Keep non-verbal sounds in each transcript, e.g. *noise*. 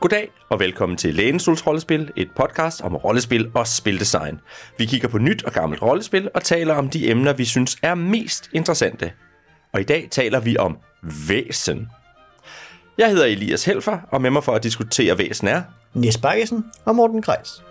Goddag og velkommen til Lænestols Rollespil, et podcast om rollespil og spildesign. Vi kigger på nyt og gammelt rollespil og taler om de emner, vi synes er mest interessante. Og i dag taler vi om væsen. Jeg hedder Elias Helfer, og med mig for at diskutere væsen er... Nis Bakkesen og Morten Grejs.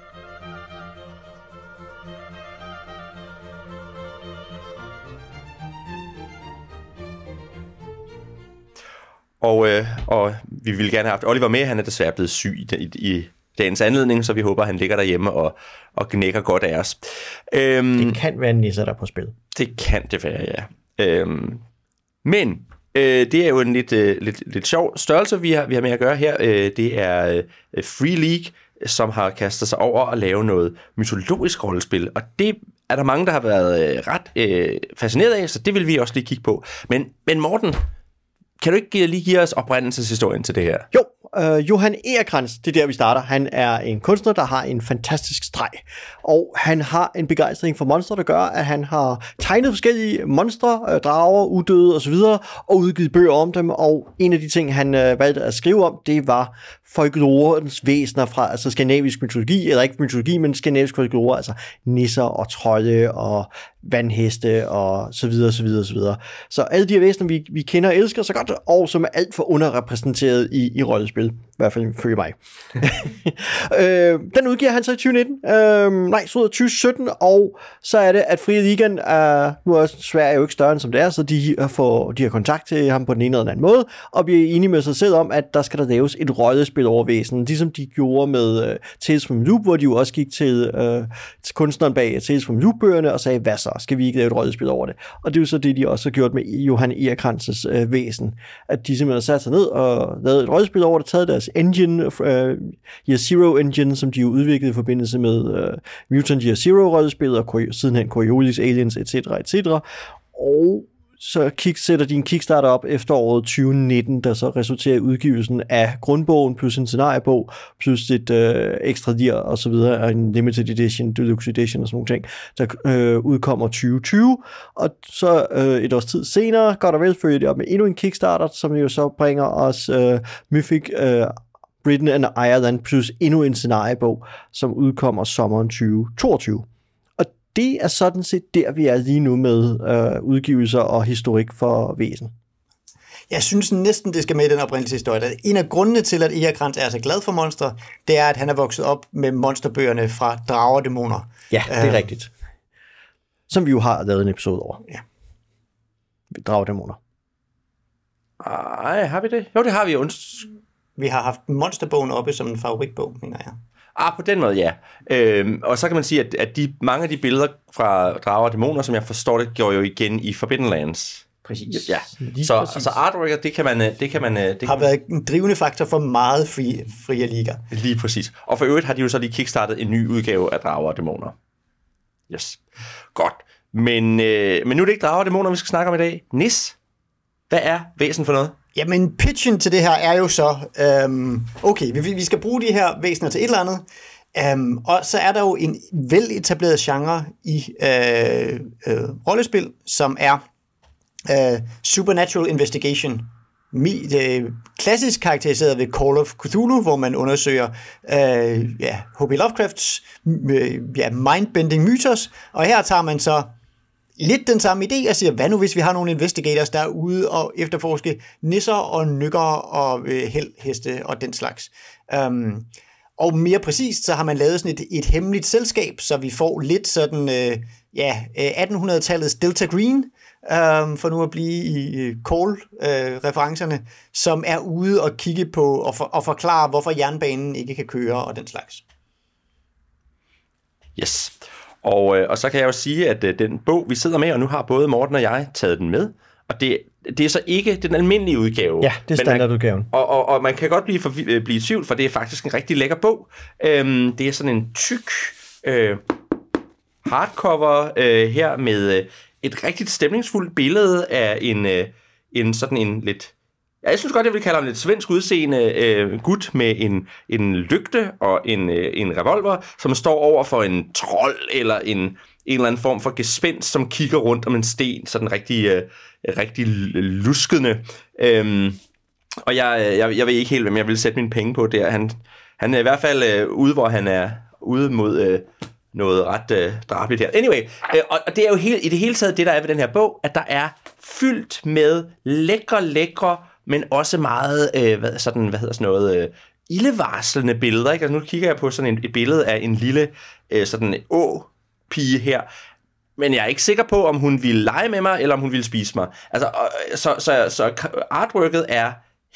Og, øh, og vi ville gerne have haft Oliver med. Han er desværre blevet syg i, i, i dagens anledning, så vi håber, han ligger derhjemme og, og knækker godt af os. Øhm, det kan være nisser, der er på spil. Det kan det være, ja. Øhm, men øh, det er jo en lidt, øh, lidt, lidt sjov størrelse, vi har, vi har med at gøre her. Øh, det er øh, Free League, som har kastet sig over at lave noget mytologisk rollespil, og det er der mange, der har været øh, ret øh, fascineret af, så det vil vi også lige kigge på. Men, men Morten, kan du ikke lige give os oprindelseshistorien til det her? Jo, øh, Johan Egerkrans, det er der, vi starter. Han er en kunstner, der har en fantastisk streg. Og han har en begejstring for monstre, der gør, at han har tegnet forskellige monstre, øh, drager, udøde osv., og udgivet bøger om dem. Og en af de ting, han øh, valgte at skrive om, det var folklorens væsener fra altså skandinavisk mytologi, eller ikke mytologi, men skandinavisk folklore, altså nisser og trolde og vandheste og så videre, så videre, så videre. Så alle de her væsener, vi, vi kender og elsker så godt, og som er alt for underrepræsenteret i, i rollespil. I hvert fald følge mig. *laughs* øh, den udgiver han så i 2019. Øh, nej, så 2017, og så er det, at Frie Ligaen er, nu er Sverige jo ikke større end som det er, så de øh, får, de har kontakt til ham på den ene eller den anden måde, og bliver enige med sig selv om, at der skal der laves et rollespil over væsen, ligesom de gjorde med øh, uh, Tales from Loop, hvor de jo også gik til, uh, til kunstneren bag Tales from Loop-bøgerne og sagde, hvad så, skal vi ikke lave et rollespil over det? Og det er jo så det, de også har gjort med Johan Erkranses uh, væsen, at de simpelthen satte sig ned og lavet et rollespil over det, taget deres engine, uh, Year Zero engine, som de jo udviklede i forbindelse med uh, Mutant Year Zero-rollespillet, og sidenhen Coriolis, Aliens, etc., etc., og så kick, sætter de en Kickstarter op efteråret 2019, der så resulterer i udgivelsen af grundbogen, plus en scenariebog, plus et øh, ekstra dir og så videre, en limited edition, deluxe edition og sådan nogle ting, der øh, udkommer 2020. Og så øh, et års tid senere, godt og vel følger det op med endnu en Kickstarter, som jo så bringer os øh, Mythic øh, Britain and Ireland, plus endnu en scenariebog, som udkommer sommeren 2022 det er sådan set der, vi er lige nu med øh, udgivelser og historik for væsen. Jeg synes næsten, det skal med i den oprindelige historie. En af grundene til, at Egerkrans er så glad for monstre, det er, at han er vokset op med monsterbøgerne fra Drager og Dæmoner. Ja, det er øh, rigtigt. Som vi jo har lavet en episode over. Ja. Drager og Dæmoner. Ej, har vi det? Jo, det har vi jo. Vi har haft monsterbogen oppe som en favoritbog, mener jeg. Ah, på den måde, ja. Øhm, og så kan man sige, at, at de, mange af de billeder fra Drager og Dæmoner, som jeg forstår det, gjorde jo igen i Forbidden Lands. Præcis. Ja. Lige så, præcis. så artwork, det kan man... Øh, det kan man øh, det har været en drivende faktor for meget fri, frie liga. Lige præcis. Og for øvrigt har de jo så lige kickstartet en ny udgave af Drager og Dæmoner. Yes. Godt. Men, øh, men nu er det ikke Drager og Dæmoner, vi skal snakke om i dag. Nis, hvad er væsen for noget? Jamen, pitchen til det her er jo så, øhm, okay, vi, vi skal bruge de her væsener til et eller andet, øhm, og så er der jo en veletableret genre i øh, øh, rollespil, som er øh, Supernatural Investigation. Mi, øh, klassisk karakteriseret ved Call of Cthulhu, hvor man undersøger øh, ja, H.P. Lovecrafts øh, ja, mindbending mythos, og her tager man så lidt den samme idé og siger, hvad nu hvis vi har nogle investigators, der er ude og efterforske nisser og nykker og øh, heldheste og den slags. Um, og mere præcist, så har man lavet sådan et, et hemmeligt selskab, så vi får lidt sådan, øh, ja, øh, 1800-tallets Delta Green, øh, for nu at blive i Call-referencerne, øh, som er ude og kigge på og, for, og forklare, hvorfor jernbanen ikke kan køre og den slags. Yes. Og, øh, og så kan jeg jo sige, at øh, den bog, vi sidder med, og nu har både Morten og jeg taget den med, og det, det er så ikke den almindelige udgave. Ja, det er standardudgaven. Og, og, og man kan godt blive, for, øh, blive i tvivl, for det er faktisk en rigtig lækker bog. Øhm, det er sådan en tyk øh, hardcover øh, her med øh, et rigtig stemningsfuldt billede af en, øh, en sådan en lidt Ja, jeg synes godt, jeg vil kalde ham lidt svensk udseende øh, gut med en, en lygte og en, øh, en revolver, som står over for en trold eller en, en eller anden form for gespenst, som kigger rundt om en sten, sådan rigtig, øh, rigtig luskende. Øhm, og jeg, øh, jeg, jeg ved ikke helt, hvem jeg vil sætte mine penge på der. Han, han er i hvert fald øh, ude, hvor han er ude mod øh, noget ret øh, drabeligt her. Anyway, øh, og, og det er jo helt, i det hele taget det, der er ved den her bog, at der er fyldt med lækre, lækre, men også meget, øh, hvad, sådan, hvad hedder sådan noget, øh, ildevarslende billeder. Ikke? Altså, nu kigger jeg på sådan et, et billede af en lille øh, sådan å-pige her, men jeg er ikke sikker på, om hun ville lege med mig, eller om hun ville spise mig. Altså, og, øh, så, så, så artworket er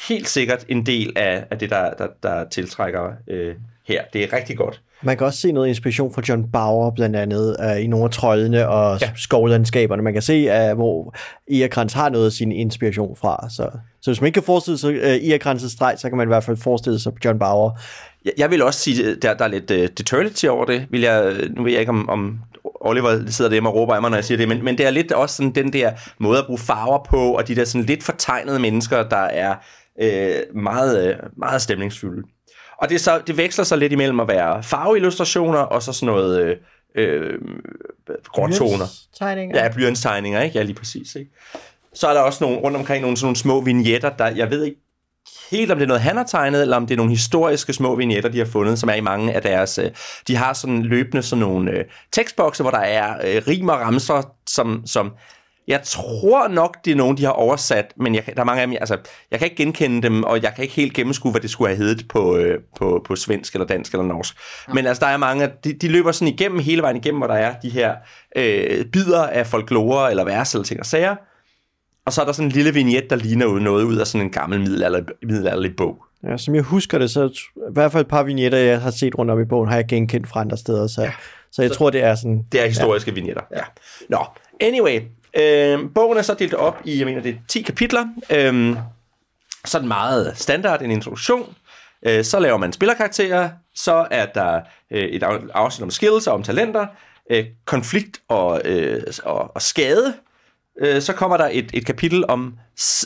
helt sikkert en del af, af det, der, der, der tiltrækker øh, her. Det er rigtig godt. Man kan også se noget inspiration fra John Bauer, blandt andet uh, i nogle af troldene og ja. skovlandskaberne. Man kan se, uh, hvor Eakrans har noget af sin inspiration fra. Så, så hvis man ikke kan forestille sig uh, Eakrans' streg, så kan man i hvert fald forestille sig John Bauer. Jeg, jeg vil også sige, der, der er lidt uh, deterrity over det. Vil jeg, nu ved jeg ikke, om, om Oliver sidder derhjemme og råber af mig, når jeg siger det, men, men det er lidt også sådan den der måde at bruge farver på, og de der sådan lidt fortegnede mennesker, der er øh, meget, øh, meget stemningsfulde. Og det, så, det veksler sig lidt imellem at være farveillustrationer og så sådan noget øh, øh, gråtoner. Tegninger. Ja, blyantstegninger, ikke? Ja, lige præcis. Ikke? Så er der også nogle, rundt omkring nogle, sådan nogle små vignetter, der, jeg ved ikke helt, om det er noget, han har tegnet, eller om det er nogle historiske små vignetter, de har fundet, som er i mange af deres... Øh, de har sådan løbende sådan nogle øh, tekstbokse, hvor der er øh, rim og ramser, som, som jeg tror nok, det er nogen, de har oversat, men jeg, der er mange af dem, altså, jeg kan ikke genkende dem, og jeg kan ikke helt gennemskue, hvad det skulle have heddet på, øh, på, på svensk, eller dansk, eller norsk. Ja. Men altså, der er mange, de, de løber sådan igennem, hele vejen igennem, hvor der er de her øh, bidder af folklore, eller vers, eller ting og sager. Og så er der sådan en lille vignet, der ligner noget ud af sådan en gammel middelalderlig, middelalderlig bog. Ja, som jeg husker det, så i hvert fald et par vignetter, jeg har set rundt om i bogen, har jeg genkendt fra andre steder, så, ja. så jeg så, tror, det er sådan... Det er historiske ja. vignetter, ja. Nå, anyway, Øh, bogen er så delt op i, jeg mener, det er 10 kapitler. Øh, sådan meget standard, en introduktion. Øh, så laver man spillerkarakterer. Så er der øh, et afsnit om skills og om talenter. Øh, konflikt og, øh, og, og skade. Øh, så kommer der et, et kapitel om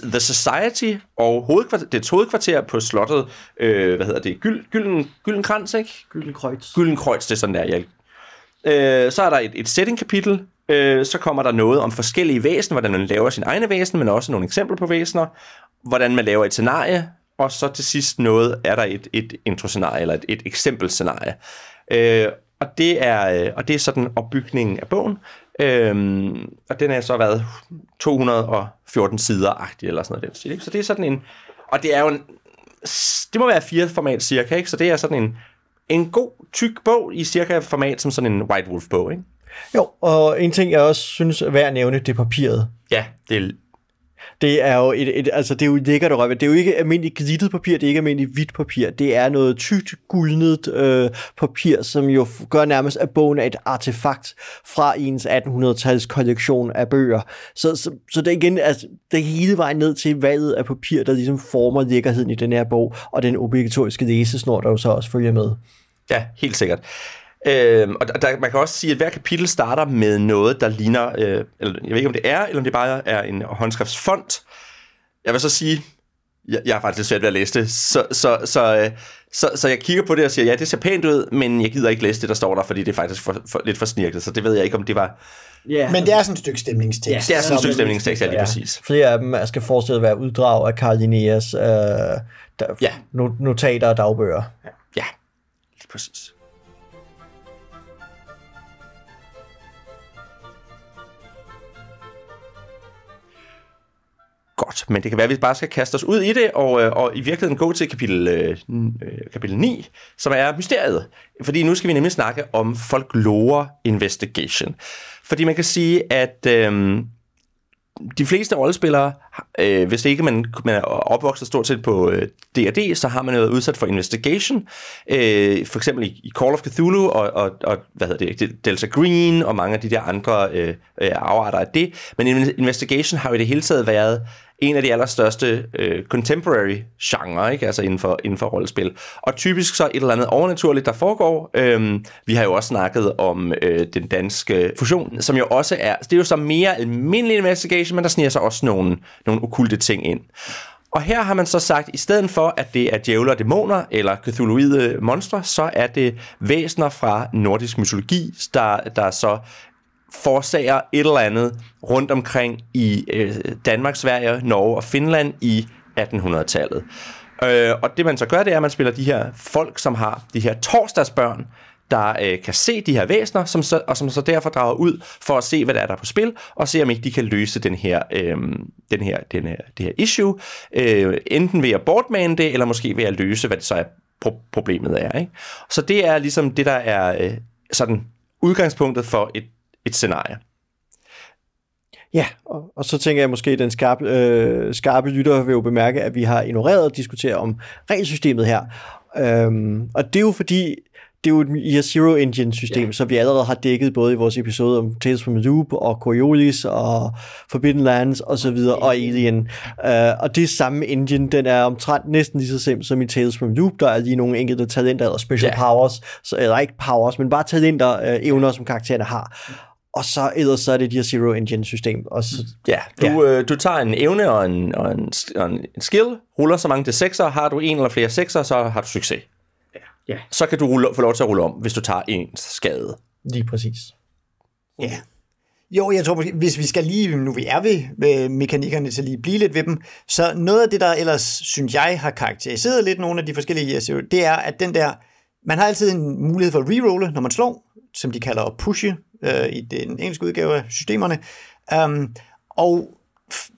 The Society og hovedkvarter, det hovedkvarter på slottet, øh, hvad hedder det, Gyld, Gylden, Gylden Krans, ikke? Gylden Kreuz, det er sådan der, ja. Øh, så er der et, et setting-kapitel, Øh, så kommer der noget om forskellige væsener, hvordan man laver sin egne væsen, men også nogle eksempler på væsener, hvordan man laver et scenarie, og så til sidst noget, er der et, et intro-scenarie, eller et, et eksempelscenarie. Øh, og, det er, øh, og det er sådan opbygningen af bogen. Øhm, og den er så været 214 sider-agtig, eller sådan noget. Den ikke? Så det er sådan en... Og det er jo en... Det må være fire format cirka, ikke? Så det er sådan en, en god, tyk bog i cirka format som sådan en White Wolf-bog, ikke? Jo, og en ting, jeg også synes er værd at nævne, det er papiret. Ja, det er det er jo et, et, altså det er jo lækkert røre Det er jo ikke almindeligt glittet papir, det er ikke almindeligt hvidt papir. Det er noget tykt guldnet øh, papir, som jo gør nærmest, at bogen er et artefakt fra ens 1800-tals kollektion af bøger. Så, så, så det er igen, altså, det er hele vejen ned til valget af papir, der ligesom former lækkerheden i den her bog, og den obligatoriske læsesnor, der jo så også følger med. Ja, helt sikkert. Øh, og der, man kan også sige, at hver kapitel starter med noget, der ligner, øh, eller jeg ved ikke, om det er, eller om det bare er en håndskriftsfont. Jeg vil så sige, jeg, jeg har faktisk lidt svært ved at læse det, så, så, så, øh, så, så jeg kigger på det og siger, ja, det ser pænt ud, men jeg gider ikke læse det, der står der, fordi det er faktisk for, for, lidt for snirket, så det ved jeg ikke, om det var... Yeah. Men det er sådan et stykke stemningstekst. Ja, det er sådan et stykke stemningstekst, ja, lige ja. præcis. Flere af dem skal forestille at være uddrag af Carl Linnaeus øh, der, ja. notater og dagbøger. Ja, ja. lige præcis. Godt, men det kan være, at vi bare skal kaste os ud i det, og, øh, og i virkeligheden gå til kapitel, øh, øh kapitel 9, som er mysteriet. Fordi nu skal vi nemlig snakke om folklore investigation. Fordi man kan sige, at øh, de fleste rollespillere, øh, hvis ikke man, man er opvokset stort set på øh, D&D, så har man været udsat for investigation. Øh, for eksempel i, i Call of Cthulhu og, og, og hvad hedder det, Delta Green og mange af de der andre øh, øh afarter af det. Men investigation har jo i det hele taget været en af de allerstørste øh, contemporary genre, ikke? altså inden for, inden for rollespil. Og typisk så et eller andet overnaturligt, der foregår. Øhm, vi har jo også snakket om øh, den danske fusion, som jo også er, det er jo så mere almindelig investigation, men der sniger sig også nogle, nogle okulte ting ind. Og her har man så sagt, at i stedet for, at det er djævler og dæmoner, eller cthulhuide monstre, så er det væsener fra nordisk mytologi, der, der så forsager et eller andet rundt omkring i øh, Danmark, Sverige, Norge og Finland i 1800-tallet. Øh, og det man så gør, det er, at man spiller de her folk, som har de her torsdagsbørn, der øh, kan se de her væsener, som så, og som så derfor drager ud for at se, hvad der er der på spil, og se, om ikke de kan løse den her, øh, den her, den her, det her issue, øh, enten ved at bortmane det, eller måske ved at løse, hvad det så er pro- problemet er. Ikke? Så det er ligesom det, der er øh, sådan udgangspunktet for et, et scenarie. Ja, og, og så tænker jeg måske, at den skarpe, øh, skarpe lytter vil jo bemærke, at vi har ignoreret at diskutere om regelsystemet her. Øhm, og det er jo fordi, det er jo et Year Zero Engine system, yeah. som vi allerede har dækket både i vores episode om Tales from the Loop og Coriolis og Forbidden Lands og så videre og Alien. Uh, og det er samme engine, den er omtrent næsten lige så simpel som i Tales from the Loop. Der er lige nogle enkelte talenter eller special yeah. powers, så, eller ikke powers, men bare talenter, uh, evner, som karaktererne har. Og så ellers så er det et Year Zero Engine system. Og så, Ja, du, ja. Øh, du tager en evne og en, og en, og en skill, ruller så mange til sekser, har du en eller flere sekser, så har du succes. Ja. Så kan du rulle, få lov til at rulle om, hvis du tager en skade. Lige præcis. Ja. Jo, jeg tror måske, hvis vi skal lige, nu vi er ved, ved mekanikkerne, til lige blive lidt ved dem, så noget af det, der ellers, synes jeg, har karakteriseret lidt nogle af de forskellige Zero, det er, at den der, man har altid en mulighed for at rerolle, når man slår, som de kalder at pushe øh, i den engelske udgave af systemerne. Um, og f-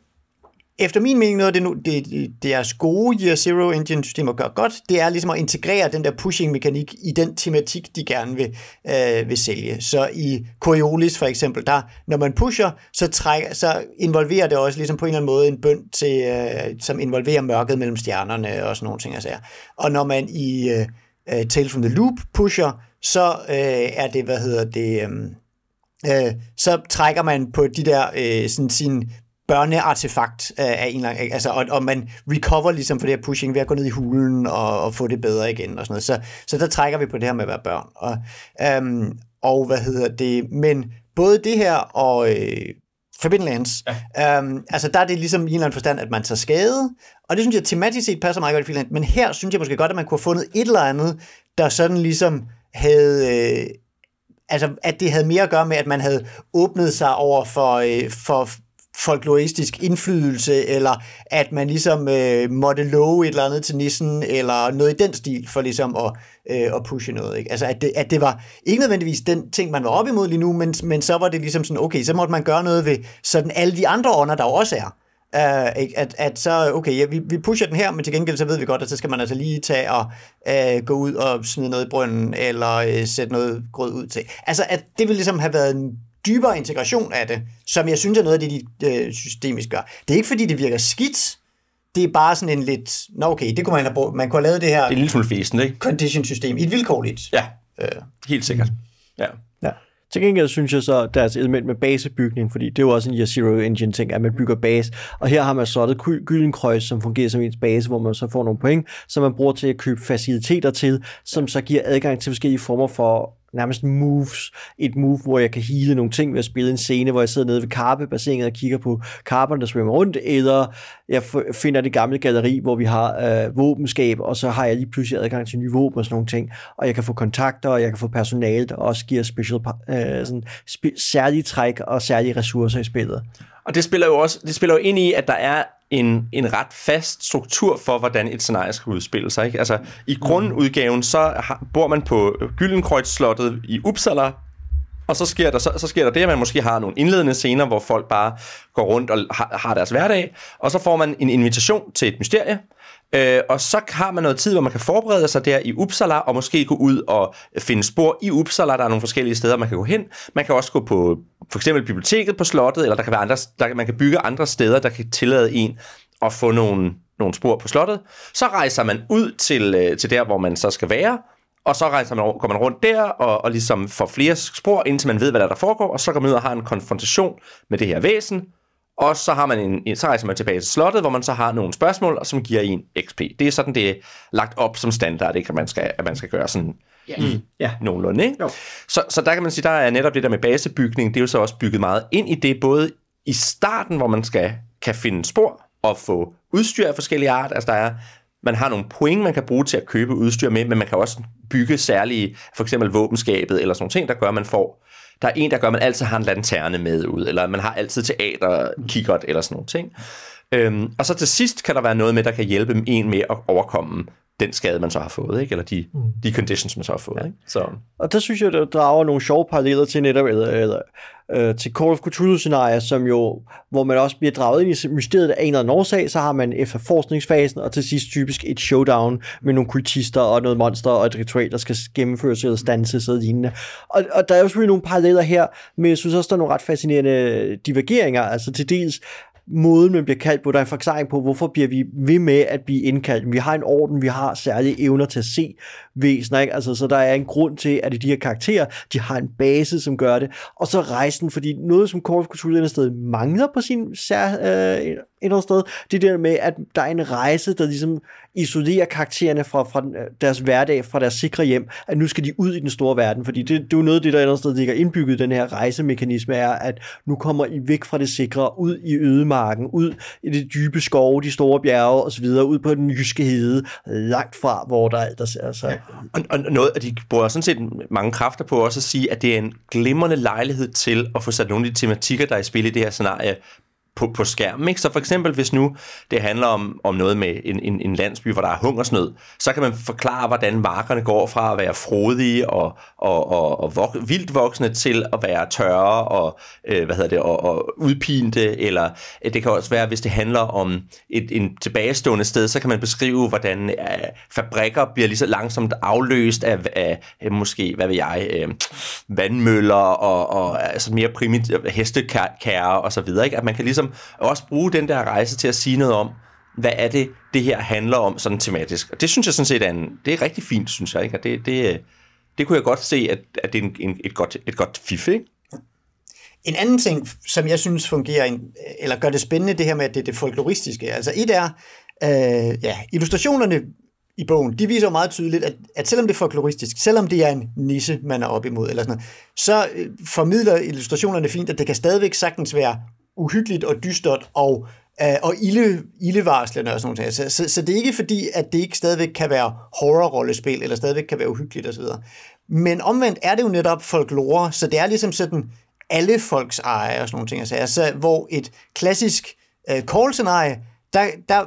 efter min mening, noget af det, nu, det, det deres gode Year Zero Engine systemer gør godt, det er ligesom at integrere den der pushing-mekanik i den tematik, de gerne vil, øh, vil sælge. Så i Coriolis for eksempel, der, når man pusher, så, trækker, så involverer det også ligesom på en eller anden måde en bønd, til, øh, som involverer mørket mellem stjernerne og sådan nogle ting. Altså. Og når man i øh, øh, Tales from the Loop pusher, så øh, er det, hvad hedder det... Øh, øh, så trækker man på de der øh, sådan sin børneartefakt øh, af en eller anden, altså, og, og man recover ligesom for det her pushing ved at gå ned i hulen og, og få det bedre igen og sådan noget. Så, så der trækker vi på det her med at være børn. Og, øhm, og hvad hedder det, men både det her og øh, Forbidden Lands, ja. øhm, altså der er det ligesom i en eller anden forstand, at man tager skade, og det synes jeg tematisk set passer meget godt i Forbidden Lands, men her synes jeg måske godt, at man kunne have fundet et eller andet, der sådan ligesom havde... Øh, altså, at det havde mere at gøre med, at man havde åbnet sig over for, øh, for folkloristisk indflydelse, eller at man ligesom øh, måtte love et eller andet til nissen, eller noget i den stil, for ligesom at, øh, at pushe noget. Ikke? Altså, at det, at det var ikke nødvendigvis den ting, man var op imod lige nu, men, men så var det ligesom sådan, okay, så måtte man gøre noget ved sådan alle de andre ånder, der også er. Uh, ikke? at, at så, okay, ja, vi, vi pusher den her, men til gengæld så ved vi godt, at så skal man altså lige tage og uh, gå ud og smide noget i brønden, eller uh, sætte noget grød ud til. Altså, at det ville ligesom have været en dybere integration af det, som jeg synes er noget af det, de uh, systemisk gør. Det er ikke, fordi det virker skidt, det er bare sådan en lidt, nå okay, det kunne man have brugt, man kunne have lavet det her Det er en lille smule fæsen, ikke? condition system i et vilkårligt. Ja, Uh, helt sikkert. Ja. Ja. Til gengæld synes jeg så, deres element med basebygning, fordi det er jo også en Year Zero Engine ting, at man bygger base, og her har man slottet Gy- Gyldenkreuz, som fungerer som ens base, hvor man så får nogle point, som man bruger til at købe faciliteter til, som så giver adgang til forskellige former for nærmest moves. Et move, hvor jeg kan hele nogle ting ved at spille en scene, hvor jeg sidder nede ved karpebassinet og kigger på karperne, der svømmer rundt, eller jeg finder det gamle galleri, hvor vi har øh, våbenskab, og så har jeg lige pludselig adgang til nye våben og sådan nogle ting, og jeg kan få kontakter, og jeg kan få personale, der også giver special, øh, sådan, spe- særlige træk og særlige ressourcer i spillet. Og det spiller jo også det spiller jo ind i, at der er en, en ret fast struktur for, hvordan et scenarie skal udspille sig. Ikke? Altså, i grundudgaven, så har, bor man på Gyldenkreuz-slottet i Uppsala, og så sker, der, så, så sker der det, at man måske har nogle indledende scener, hvor folk bare går rundt og har, har deres hverdag, og så får man en invitation til et mysterie, øh, og så har man noget tid, hvor man kan forberede sig der i Uppsala, og måske gå ud og finde spor i Uppsala. Der er nogle forskellige steder, man kan gå hen. Man kan også gå på for eksempel biblioteket på slottet, eller der kan være andre, der, man kan bygge andre steder, der kan tillade en at få nogle, nogle spor på slottet. Så rejser man ud til, øh, til der, hvor man så skal være, og så rejser man, går man rundt der og, og ligesom får flere spor, indtil man ved, hvad der, er, der foregår, og så går man ud og har en konfrontation med det her væsen, og så, har man en, en, så rejser man tilbage til slottet, hvor man så har nogle spørgsmål, som giver en XP. Det er sådan, det er lagt op som standard, ikke? At, man skal, at man skal gøre sådan i Ja. nogenlunde. Ikke? Jo. Så, så der kan man sige, der er netop det der med basebygning, det er jo så også bygget meget ind i det, både i starten, hvor man skal kan finde spor og få udstyr af forskellige art. Altså der er, man har nogle point, man kan bruge til at købe udstyr med, men man kan også bygge særlige, for eksempel våbenskabet eller sådan nogle ting, der gør, at man får der er en, der gør, at man altid har en lanterne med ud, eller man har altid teater, kikkert eller sådan nogle ting. Øhm, og så til sidst kan der være noget med, der kan hjælpe en med at overkomme den skade, man så har fået, ikke? eller de, mm. de conditions, man så har fået. Ja. Ikke? Så. Og der synes jeg, der drager nogle sjove paralleller til netop, eller, eller øh, til Call of Cthulhu-scenarier, som jo, hvor man også bliver draget ind i mysteriet af en eller anden årsag, så har man efterforskningsfasen, og til sidst typisk et showdown med nogle kultister og noget monster og et ritual, der skal gennemføres eller stanses og lignende. Og, og der er jo selvfølgelig nogle paralleller her, men jeg synes også, der er nogle ret fascinerende divergeringer, altså til dels måden, man bliver kaldt på. Der er en forklaring på, hvorfor bliver vi ved med at blive indkaldt. Vi har en orden, vi har særlige evner til at se væsener, ikke? Altså, så der er en grund til, at de her karakterer, de har en base, som gør det. Og så rejsen, fordi noget, som Call of Cthulhu sted mangler på sin sær, øh, et eller andet sted, det der med, at der er en rejse, der ligesom isolerer karaktererne fra, fra øh, deres hverdag, fra deres sikre hjem, at nu skal de ud i den store verden, fordi det, det er jo noget af det, der et eller andet sted ligger indbygget i den her rejsemekanisme, er, at nu kommer I væk fra det sikre, ud i ødemarken, ud i det dybe skove, de store bjerge osv., ud på den jyske hede, langt fra, hvor der alt er altså, og, og noget, at de bruger sådan set mange kræfter på også at sige, at det er en glimrende lejlighed til at få sat nogle af de tematikker, der er i spil i det her scenarie, på, på skærmen. Ikke? Så for eksempel, hvis nu det handler om, om noget med en, en, en landsby, hvor der er hungersnød, så kan man forklare, hvordan markerne går fra at være frodige og, og, og, og vok, vildt voksne til at være tørre og, øh, hvad hedder det, og, og udpinte, eller øh, det kan også være, hvis det handler om et en tilbagestående sted, så kan man beskrive, hvordan øh, fabrikker bliver lige så langsomt afløst af, af øh, måske, hvad ved jeg, øh, vandmøller og, og altså mere primitive hestekærer og så videre. Ikke? At man kan ligesom også bruge den der rejse til at sige noget om, hvad er det, det her handler om sådan tematisk. Og det synes jeg sådan set er, en, det er rigtig fint, synes jeg. Ikke? Og det, det, det kunne jeg godt se, at, at det er en, en, et, godt, et godt fif, ikke? En anden ting, som jeg synes fungerer, eller gør det spændende, det her med, at det er det folkloristiske. Altså et er, øh, ja, illustrationerne i bogen, de viser jo meget tydeligt, at, at selvom det er folkloristisk, selvom det er en nisse, man er op imod, eller sådan noget, så øh, formidler illustrationerne fint, at det kan stadigvæk sagtens være uhyggeligt og dystert og, øh, og ilde, ildevarslende og sådan noget. Så, så, så det er ikke fordi, at det ikke stadigvæk kan være horrorrollespil, eller stadigvæk kan være uhyggeligt osv. Men omvendt er det jo netop folklore, så det er ligesom sådan alle folks eje og sådan nogle ting. Altså, altså hvor et klassisk øh, call-scenarie, der, der,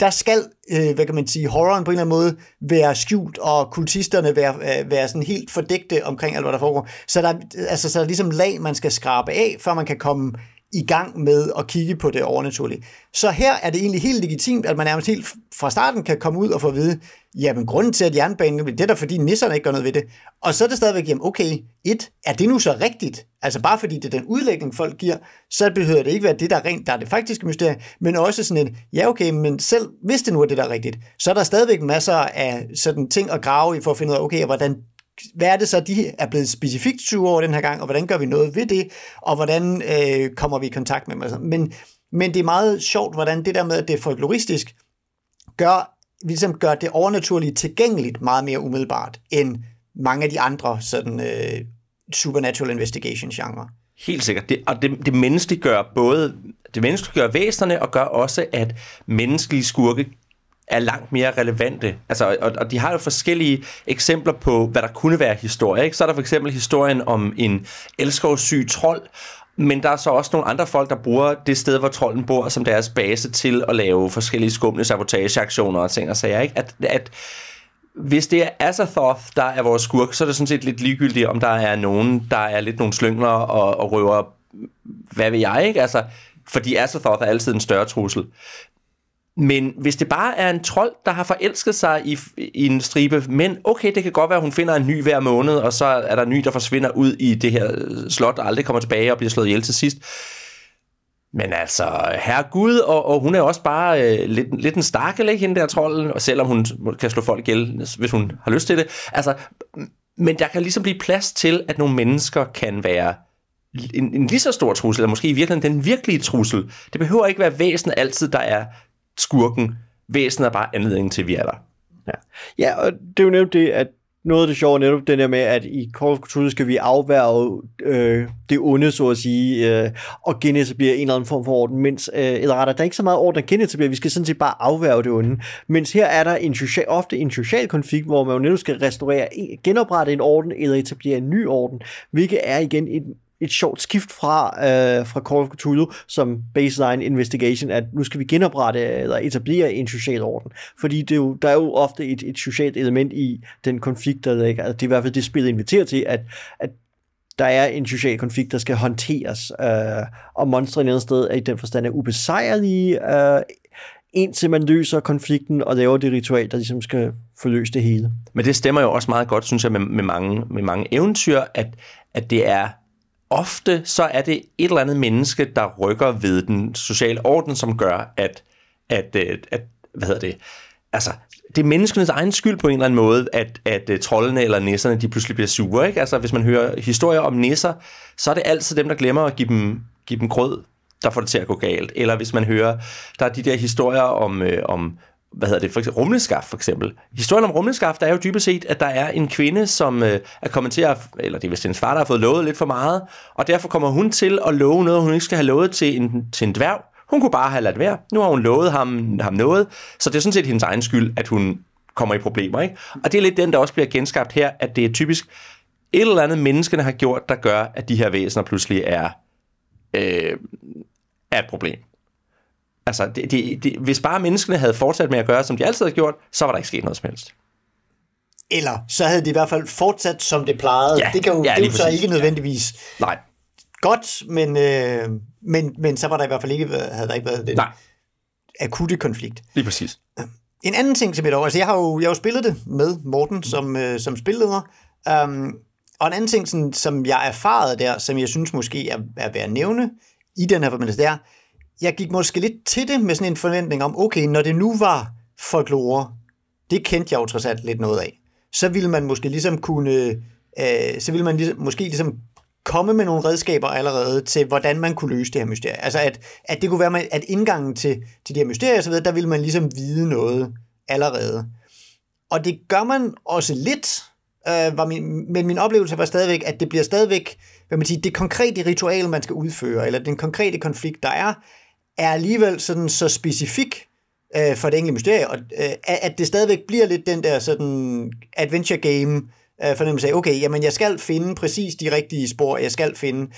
der skal, øh, hvad kan man sige, horroren på en eller anden måde være skjult, og kultisterne være, øh, være sådan helt fordægte omkring alt, hvad der foregår. Så der, altså, så der er ligesom lag, man skal skrabe af, før man kan komme i gang med at kigge på det overnaturlige. Så her er det egentlig helt legitimt, at man nærmest helt fra starten kan komme ud og få at vide, jamen grunden til, at jernbanen det er der, fordi nisserne ikke gør noget ved det. Og så er det stadigvæk, jamen okay, et, er det nu så rigtigt? Altså bare fordi det er den udlægning, folk giver, så behøver det ikke være det, der er rent, der er det faktiske mysterie, men også sådan et, ja okay, men selv hvis det nu er det, der er rigtigt, så er der stadigvæk masser af sådan ting at grave i for at finde ud af, okay, hvordan hvad er det så, de er blevet specifikt 20 år den her gang, og hvordan gør vi noget ved det, og hvordan øh, kommer vi i kontakt med dem? Altså, men, men det er meget sjovt, hvordan det der med, at det er folkloristisk, gør, ligesom gør det overnaturlige tilgængeligt meget mere umiddelbart, end mange af de andre sådan, øh, supernatural investigation genre. Helt sikkert. Det, og det, det menneskelige gør både det menneskelige gør væsenerne, og gør også, at menneskelige skurke er langt mere relevante. Altså, og, og de har jo forskellige eksempler på, hvad der kunne være historie. Ikke? Så er der for eksempel historien om en elskovssyg trold, men der er så også nogle andre folk, der bruger det sted, hvor trolden bor, som deres base til at lave forskellige skumle sabotageaktioner og ting og sager. Ikke? At, at hvis det er Azathoth, der er vores skurk, så er det sådan set lidt ligegyldigt, om der er nogen, der er lidt nogle slyngler og, og røver, hvad ved jeg, ikke? Altså, fordi Azathoth er altid en større trussel. Men hvis det bare er en trold, der har forelsket sig i, i en stribe men okay, det kan godt være, at hun finder en ny hver måned, og så er der en ny, der forsvinder ud i det her øh, slot, og aldrig kommer tilbage og bliver slået ihjel til sidst. Men altså, herre Gud, og, og hun er også bare øh, lidt, lidt en stakkel, ikke, hende der trolden, og selvom hun kan slå folk ihjel, hvis hun har lyst til det. Altså, men der kan ligesom blive plads til, at nogle mennesker kan være en, en lige så stor trussel, eller måske i virkeligheden den virkelige trussel. Det behøver ikke være væsen altid, der er skurken. Væsenet er bare anledningen til, at vi er der. Ja, ja og det er jo netop det, at noget af det sjove er netop den der med, at i Call of Cthulhu skal vi afværge øh, det onde, så at sige, øh, og genetablere en eller anden form for orden, mens, øh, eller rettere, der er ikke så meget orden at genetablere, vi skal sådan set bare afværge det onde, mens her er der en social, ofte en social konflikt, hvor man jo netop skal restaurere, genoprette en orden, eller etablere en ny orden, hvilket er igen et et sjovt skift fra, øh, fra Call of Cthulhu som baseline investigation, at nu skal vi genoprette eller etablere en social orden. Fordi det er jo, der er jo ofte et, et socialt element i den konflikt, der ligger. Altså, det er i hvert fald det, spillet inviterer til, at, at der er en social konflikt, der skal håndteres, øh, og monstre et sted er i den forstand er ubesejrlige, øh, indtil man løser konflikten og laver det ritual, der ligesom skal forløse det hele. Men det stemmer jo også meget godt, synes jeg, med, med, mange, med mange eventyr, at, at det er ofte, så er det et eller andet menneske, der rykker ved den sociale orden, som gør, at, at, at, at hvad hedder det, altså, det er menneskenes egen skyld på en eller anden måde, at, at uh, trollene eller nisserne, de pludselig bliver sure. Ikke? Altså, hvis man hører historier om nisser, så er det altid dem, der glemmer at give dem, give dem grød, der får det til at gå galt. Eller hvis man hører, der er de der historier om, øh, om hvad hedder det, for eksempel, rumleskaft for eksempel. Historien om rumleskaft er jo dybest set, at der er en kvinde, som øh, er kommet til at, eller det er vist hendes far, der har fået lovet lidt for meget, og derfor kommer hun til at love noget, hun ikke skal have lovet til en, til en dværg. Hun kunne bare have ladt være. Nu har hun lovet ham, ham noget, så det er sådan set hendes egen skyld, at hun kommer i problemer. Ikke? Og det er lidt den, der også bliver genskabt her, at det er typisk et eller andet, menneskene har gjort, der gør, at de her væsener pludselig er, øh, er et problem. Altså, det, det, det, hvis bare menneskene havde fortsat med at gøre, som de altid har gjort, så var der ikke sket noget som helst. Eller så havde de i hvert fald fortsat, som det plejede. Ja, det kan jo, ja, det er jo så ikke nødvendigvis Nej, godt, men, øh, men, men så var der i hvert fald ikke, havde der ikke været den nej, akutte konflikt. lige præcis. En anden ting som jeg dog, altså jeg har jo, jeg har jo spillet det med Morten som, øh, som spilleder, um, og en anden ting, sådan, som jeg erfarede der, som jeg synes måske er, er værd at nævne i den her forbindelse, det er, jeg gik måske lidt til det med sådan en forventning om, okay, når det nu var folklore, det kendte jeg jo trods alt lidt noget af, så ville man måske ligesom kunne, øh, så ville man ligesom, måske ligesom komme med nogle redskaber allerede til, hvordan man kunne løse det her mysterie. Altså at, at det kunne være, at indgangen til, til det her mysterie og så videre, der ville man ligesom vide noget allerede. Og det gør man også lidt, øh, var min, men min oplevelse var stadigvæk, at det bliver stadigvæk, hvad man siger, det konkrete ritual, man skal udføre, eller den konkrete konflikt, der er, er alligevel sådan så specifik øh, for det enkelte mysterie, og øh, at det stadigvæk bliver lidt den der sådan adventure game øh, fornemmelse af, okay, jamen jeg skal finde præcis de rigtige spor, jeg skal finde.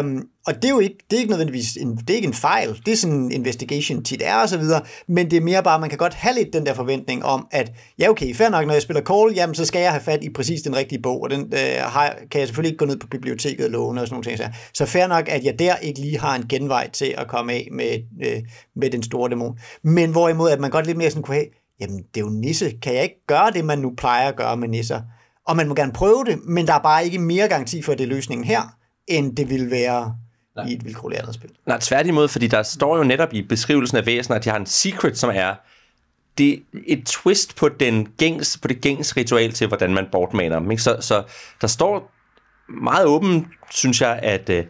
Um, og det er jo ikke, det er ikke nødvendigvis en, det er ikke en fejl, det er sådan en investigation tit er og så videre, men det er mere bare, man kan godt have lidt den der forventning om, at ja okay, fair nok, når jeg spiller Call, jamen så skal jeg have fat i præcis den rigtige bog, og den øh, har, kan jeg selvfølgelig ikke gå ned på biblioteket og låne og sådan nogle ting. Så, så fair nok, at jeg der ikke lige har en genvej til at komme af med, øh, med den store dæmon. Men hvorimod, at man godt lidt mere sådan kunne have, jamen det er jo nisse, kan jeg ikke gøre det, man nu plejer at gøre med nisser? Og man må gerne prøve det, men der er bare ikke mere garanti for, at det er løsningen her, end det vil være Nej. i et vilkårligt andet spil. Nej, tværtimod, fordi der står jo netop i beskrivelsen af væsener, at de har en secret, som er det er et twist på, den gængs, på det gængs ritual til, hvordan man bortmaner dem. Ikke? Så, så der står meget åben, synes jeg, at, øh,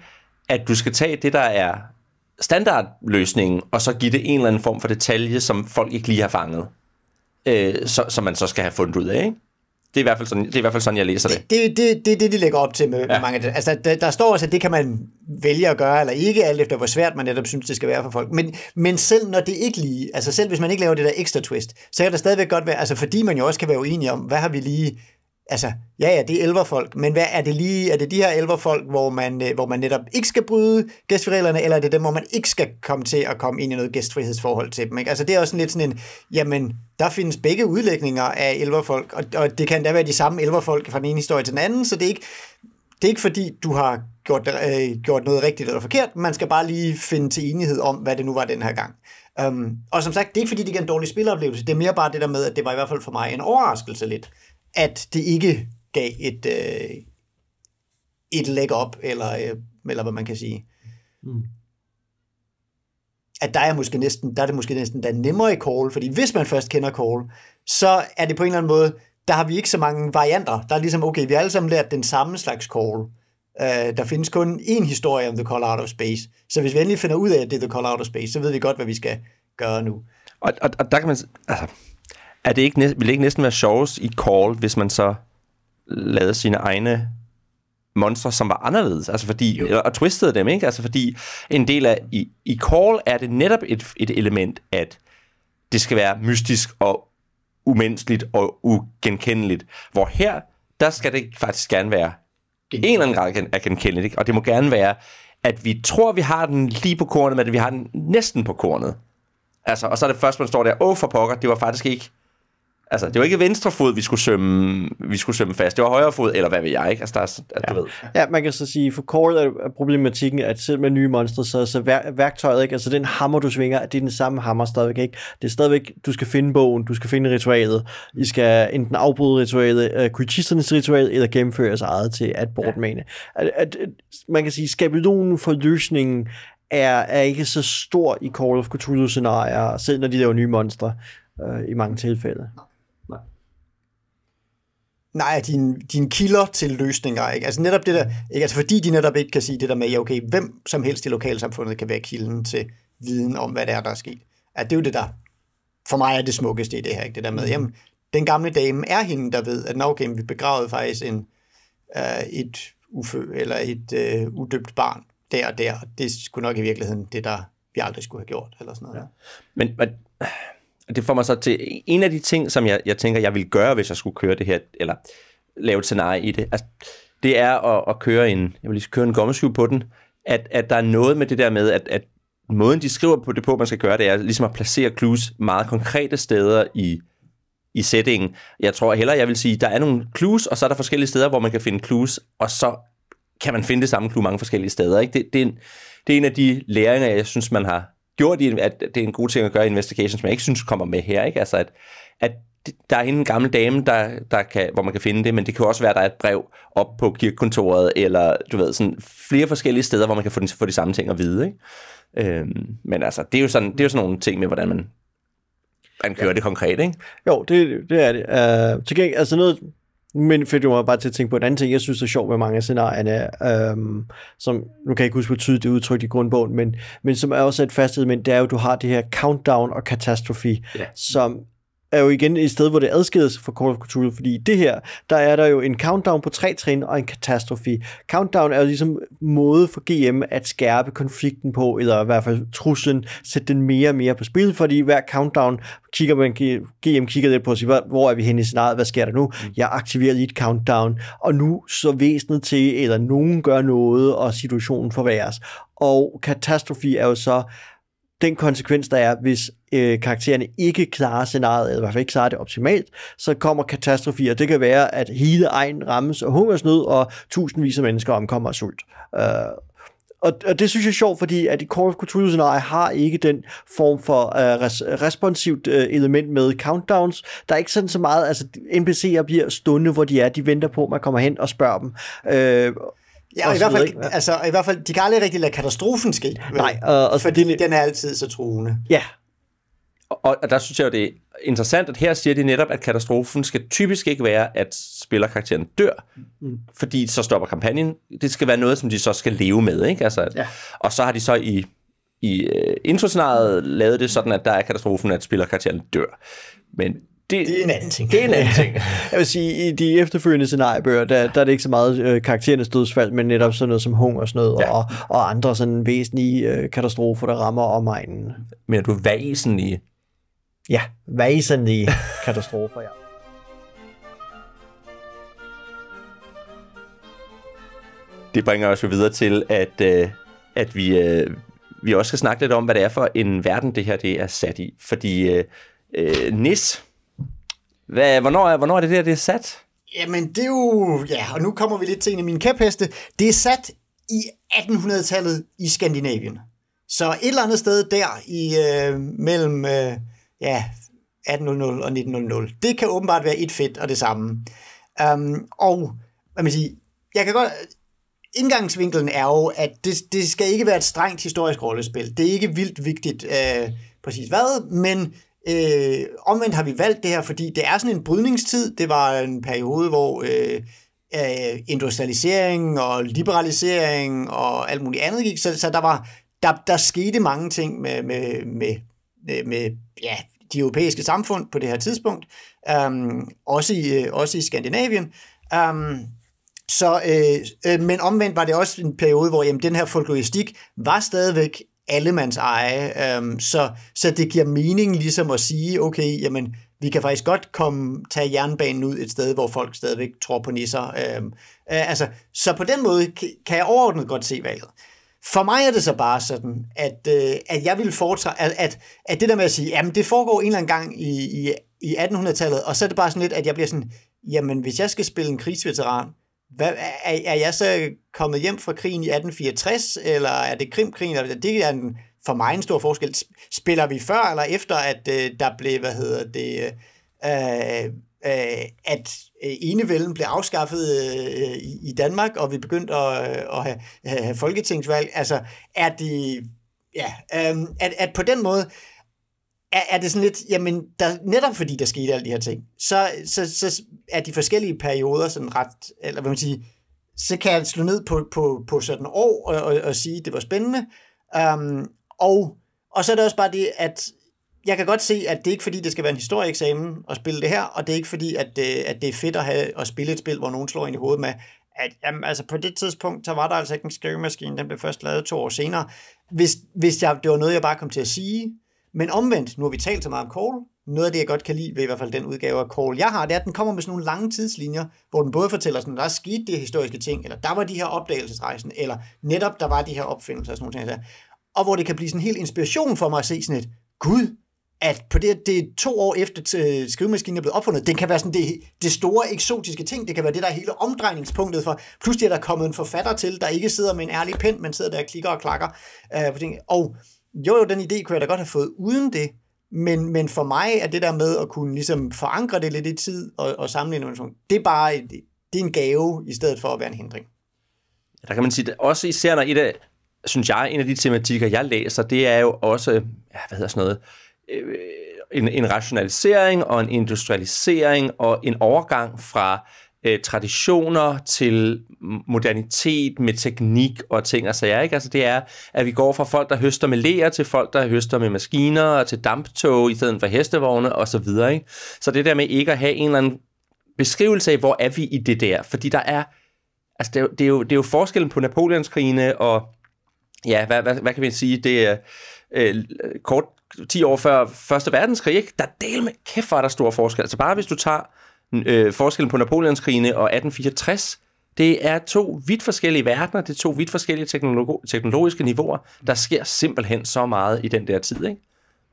at du skal tage det, der er standardløsningen, og så give det en eller anden form for detalje, som folk ikke lige har fanget. Øh, så, som man så skal have fundet ud af, ikke? Det er, i hvert fald sådan, det er i hvert fald sådan, jeg læser det. Det, det, det det, de lægger op til med, ja. med mange af det. Altså, der, der står også, at det kan man vælge at gøre, eller ikke, alt efter hvor svært man netop synes, det skal være for folk. Men, men selv når det ikke lige, altså selv hvis man ikke laver det der ekstra twist, så kan det stadigvæk godt være, altså fordi man jo også kan være uenig om, hvad har vi lige, altså, ja ja, det er elverfolk, men hvad er det lige, er det de her elverfolk, hvor man, øh, hvor man netop ikke skal bryde gæstfrireglerne, eller er det dem, hvor man ikke skal komme til at komme ind i noget gæstfrihedsforhold til dem, ikke? Altså det er også sådan lidt sådan en, jamen, der findes begge udlægninger af elverfolk, og, og det kan da være de samme elverfolk fra den ene historie til den anden, så det er ikke, det er ikke fordi, du har gjort, øh, gjort noget rigtigt eller forkert, man skal bare lige finde til enighed om, hvad det nu var den her gang. Um, og som sagt, det er ikke fordi, det er en dårlig spiloplevelse, det er mere bare det der med, at det var i hvert fald for mig en overraskelse lidt, at det ikke gav et, øh, et leg op, eller, øh, eller hvad man kan sige. Mm. At der er, måske næsten, der er det måske næsten der er nemmere i call, fordi hvis man først kender call, så er det på en eller anden måde, der har vi ikke så mange varianter. Der er ligesom, okay, vi har alle sammen lært den samme slags call. Uh, der findes kun én historie om The Call Out of Space. Så hvis vi endelig finder ud af, at det er The Call Out of Space, så ved vi godt, hvad vi skal gøre nu. Og, og, og der kan man... Altså, er det ikke, næ- vil det ikke næsten være sjovest i Call, hvis man så lavede sine egne monstre, som var anderledes, altså fordi, eller, og twistede dem, ikke? Altså fordi en del af, i, i Call er det netop et, et element, at det skal være mystisk og umenneskeligt og ugenkendeligt, hvor her, der skal det faktisk gerne være en eller anden grad er genkendeligt. Ikke? Og det må gerne være, at vi tror, vi har den lige på kornet, men at vi har den næsten på kornet. Altså, og så er det først, man står der, åh for pokker, det var faktisk ikke Altså, det var ikke venstre fod, vi skulle sømme, vi skulle sømme fast. Det var højre fod, eller hvad ved jeg, ikke? Altså, der er, at, ja. du ved. Ja, man kan så sige, for Core er problematikken, at selv med nye monstre, så, så vær, værktøjet, ikke? altså den hammer, du svinger, det er den samme hammer stadigvæk, ikke? Det er stadigvæk, du skal finde bogen, du skal finde ritualet, I skal enten afbryde ritualet, uh, kultisternes ritual, eller gennemføre jeres eget til at bortmane. Ja. At, at, at, man kan sige, skabelonen for løsningen er, er ikke så stor i Call of Cthulhu-scenarier, selv når de laver nye monstre, uh, i mange tilfælde. Nej, din, din kilder til løsninger, ikke? Altså netop det der, ikke? Altså fordi de netop ikke kan sige det der med, ja okay, hvem som helst i lokalsamfundet kan være kilden til viden om, hvad det er, der er sket. Ja, det er jo det der, for mig er det smukkeste i det her, ikke? Det der med, mm. jamen, den gamle dame er hende, der ved, at okay, vi begravede faktisk en, uh, et ufø, eller et uh, udøbt barn der og der, det skulle nok i virkeligheden det, der vi aldrig skulle have gjort, eller sådan noget. Ja. Men, men det får mig så til en af de ting, som jeg, jeg tænker, jeg ville gøre, hvis jeg skulle køre det her, eller lave et scenarie i det, altså, det er at, at køre en, jeg vil lige køre en gommeskyv på den, at, at der er noget med det der med, at, at måden de skriver på det på, man skal gøre det, er ligesom at placere clues meget konkrete steder i, i settingen. Jeg tror hellere, jeg vil sige, der er nogle clues, og så er der forskellige steder, hvor man kan finde clues, og så kan man finde det samme clue mange forskellige steder. Ikke? Det, det, er en, det er en af de læringer, jeg synes, man har gjort, i, at det er en god ting at gøre i Investigations, som jeg ikke synes kommer med her. Ikke? Altså, at, at der er en gammel dame, der, der kan, hvor man kan finde det, men det kan også være, at der er et brev op på kirkekontoret, eller du ved, sådan flere forskellige steder, hvor man kan få, den, få de samme ting at vide. Ikke? Øhm, men altså, det er, jo sådan, det er jo sådan nogle ting med, hvordan man, man kører ja. det konkret, ikke? Jo, det, det er det. Uh, til gengæld, altså noget, men fik du mig bare til at tænke på en anden ting, jeg synes er sjovt med mange af scenarierne, øhm, som, nu kan jeg ikke huske, hvor tydeligt det udtrykt i grundbogen, men, men som er også et fast element, det er jo, at du har det her countdown og katastrofe, ja. som er jo igen et sted, hvor det adskilles fra Call of Cthulhu, fordi det her, der er der jo en countdown på tre trin og en katastrofe. Countdown er jo ligesom måde for GM at skærpe konflikten på, eller i hvert fald truslen, sætte den mere og mere på spil, fordi hver countdown kigger man, GM kigger lidt på og siger, hvor er vi henne i scenariet, hvad sker der nu? Mm. Jeg aktiverer lige et countdown, og nu så væsenet til, eller nogen gør noget, og situationen forværres. Og katastrofe er jo så, den konsekvens, der er, hvis øh, karaktererne ikke klarer scenariet, eller i hvert fald ikke klarer det optimalt, så kommer katastrofier. det kan være, at hele egen rammes af hungersnød, og tusindvis af mennesker omkommer af sult. Uh, og, og det synes jeg er sjovt, fordi at i Call of Cthulhu scenarie har ikke den form for uh, res, responsivt uh, element med countdowns. Der er ikke sådan så meget, altså NPC'er bliver stående, hvor de er, de venter på, at man kommer hen og spørger dem. Uh, Ja, og i hvert, fald, ja. altså, i hvert fald, de kan aldrig rigtig lade katastrofen ske. Vel? Nej, og, og fordi det, den er altid så truende. Ja. Og, og der synes jeg jo, det er interessant, at her siger de netop, at katastrofen skal typisk ikke være, at spillerkarakteren dør, mm. fordi så stopper kampagnen. Det skal være noget, som de så skal leve med, ikke? Altså, at, ja. Og så har de så i, i uh, introscenariet lavet det sådan, at der er katastrofen, at spillerkarakteren dør. Men det, det er en anden ting. Det er en anden ting. *laughs* jeg vil sige, i de efterfølgende scenariebøger, der, der er det ikke så meget øh, karakterernes dødsfald, men netop sådan noget som hunger og sådan noget, ja. og, og andre sådan væsentlige øh, katastrofer, der rammer omegnen. Men er du væsentlige? Ja, væsentlige *laughs* katastrofer, ja. Det bringer os jo videre til, at, øh, at vi, øh, vi også skal snakke lidt om, hvad det er for en verden, det her det er sat i. Fordi øh, øh, NIS, hvad, hvornår, er, hvornår er det der, det er sat? Jamen, det er jo... Ja, og nu kommer vi lidt til en af mine kæpheste. Det er sat i 1800-tallet i Skandinavien. Så et eller andet sted der i øh, mellem øh, ja, 1800 og 1900. Det kan åbenbart være et fedt og det samme. Um, og hvad man siger, jeg kan godt... Indgangsvinkelen er jo, at det, det skal ikke være et strengt historisk rollespil. Det er ikke vildt vigtigt øh, præcis hvad, men Øh, omvendt har vi valgt det her, fordi det er sådan en brydningstid. Det var en periode, hvor øh, øh, industrialisering og liberalisering og alt muligt andet gik, så, så der var der, der skete mange ting med, med, med, med ja, de europæiske samfund på det her tidspunkt, um, også, i, øh, også i Skandinavien. Um, så, øh, øh, men omvendt var det også en periode, hvor jamen, den her folkloristik var stadigvæk allemands eje. Øhm, så, så det giver mening ligesom at sige, okay, jamen, vi kan faktisk godt komme, tage jernbanen ud et sted, hvor folk stadigvæk tror på nisser. Øhm, øh, altså, så på den måde kan jeg overordnet godt se valget. For mig er det så bare sådan, at, øh, at jeg vil foretrække, at, at, at det der med at sige, jamen det foregår en eller anden gang i, i, i 1800-tallet, og så er det bare sådan lidt, at jeg bliver sådan, jamen hvis jeg skal spille en krigsveteran, hvad, er, er jeg så kommet hjem fra krigen i 1864, eller er det Krimkrigen? Eller, det er en, for mig en stor forskel. Spiller vi før eller efter, at øh, der blev, hvad hedder det, øh, øh, at øh, enevælden blev afskaffet øh, i, Danmark, og vi begyndte at, øh, at have, have folketingsvalg? Altså, er det, ja, øh, at, at på den måde, er, er det sådan lidt, jamen, der, netop fordi der skete alle de her ting, så, så, så er de forskellige perioder sådan ret, eller hvad man siger, så kan jeg slå ned på, på, på sådan år og, og, og sige, at det var spændende. Um, og, og så er det også bare det, at jeg kan godt se, at det er ikke fordi, det skal være en historieeksamen at spille det her, og det er ikke fordi, at det, at det er fedt at, have, at spille et spil, hvor nogen slår ind i hovedet med, at jamen, altså på det tidspunkt, så var der altså ikke en skrivemaskine, den blev først lavet to år senere. Hvis, hvis jeg, det var noget, jeg bare kom til at sige, men omvendt, nu har vi talt så meget om Call, noget af det, jeg godt kan lide ved i hvert fald den udgave af Call, jeg har, det er, at den kommer med sådan nogle lange tidslinjer, hvor den både fortæller sådan, der er sket de historiske ting, eller der var de her opdagelsesrejsen, eller netop der var de her opfindelser og sådan nogle ting. Og hvor det kan blive sådan en helt inspiration for mig at se sådan et, gud, at på det, det er to år efter skrivemaskinen er blevet opfundet, den kan være sådan det, det store eksotiske ting, det kan være det, der er hele omdrejningspunktet for, pludselig er der kommet en forfatter til, der ikke sidder med en ærlig pen, men sidder der og klikker og klakker øh, på ting. Og jo, jo, den idé kunne jeg da godt have fået uden det, men, men for mig er det der med at kunne ligesom forankre det lidt i tid og, og samle information, det er bare det, det er en gave, i stedet for at være en hindring. Der kan man sige, at også især når et af, synes jeg, en af de tematikker, jeg læser, det er jo også, ja, hvad hedder sådan noget, øh, en, en rationalisering og en industrialisering og en overgang fra øh, traditioner til modernitet med teknik og ting og sager. Ikke? Altså det er, at vi går fra folk, der høster med læger, til folk, der høster med maskiner, og til damptog i stedet for hestevogne og så videre. Ikke? Så det der med ikke at have en eller anden beskrivelse af, hvor er vi i det der, fordi der er, altså det er, jo, det er, jo, det er jo forskellen på Napoleonskrigene og, ja, hvad, hvad, hvad kan vi sige, det er øh, kort 10 år før Første Verdenskrig, ikke? der del med kæft, var der stor forskel. Altså bare hvis du tager øh, forskellen på Napoleonskrigene og 1864, det er to vidt forskellige verdener, det er to vidt forskellige teknolog- teknologiske niveauer. Der sker simpelthen så meget i den der tid, ikke?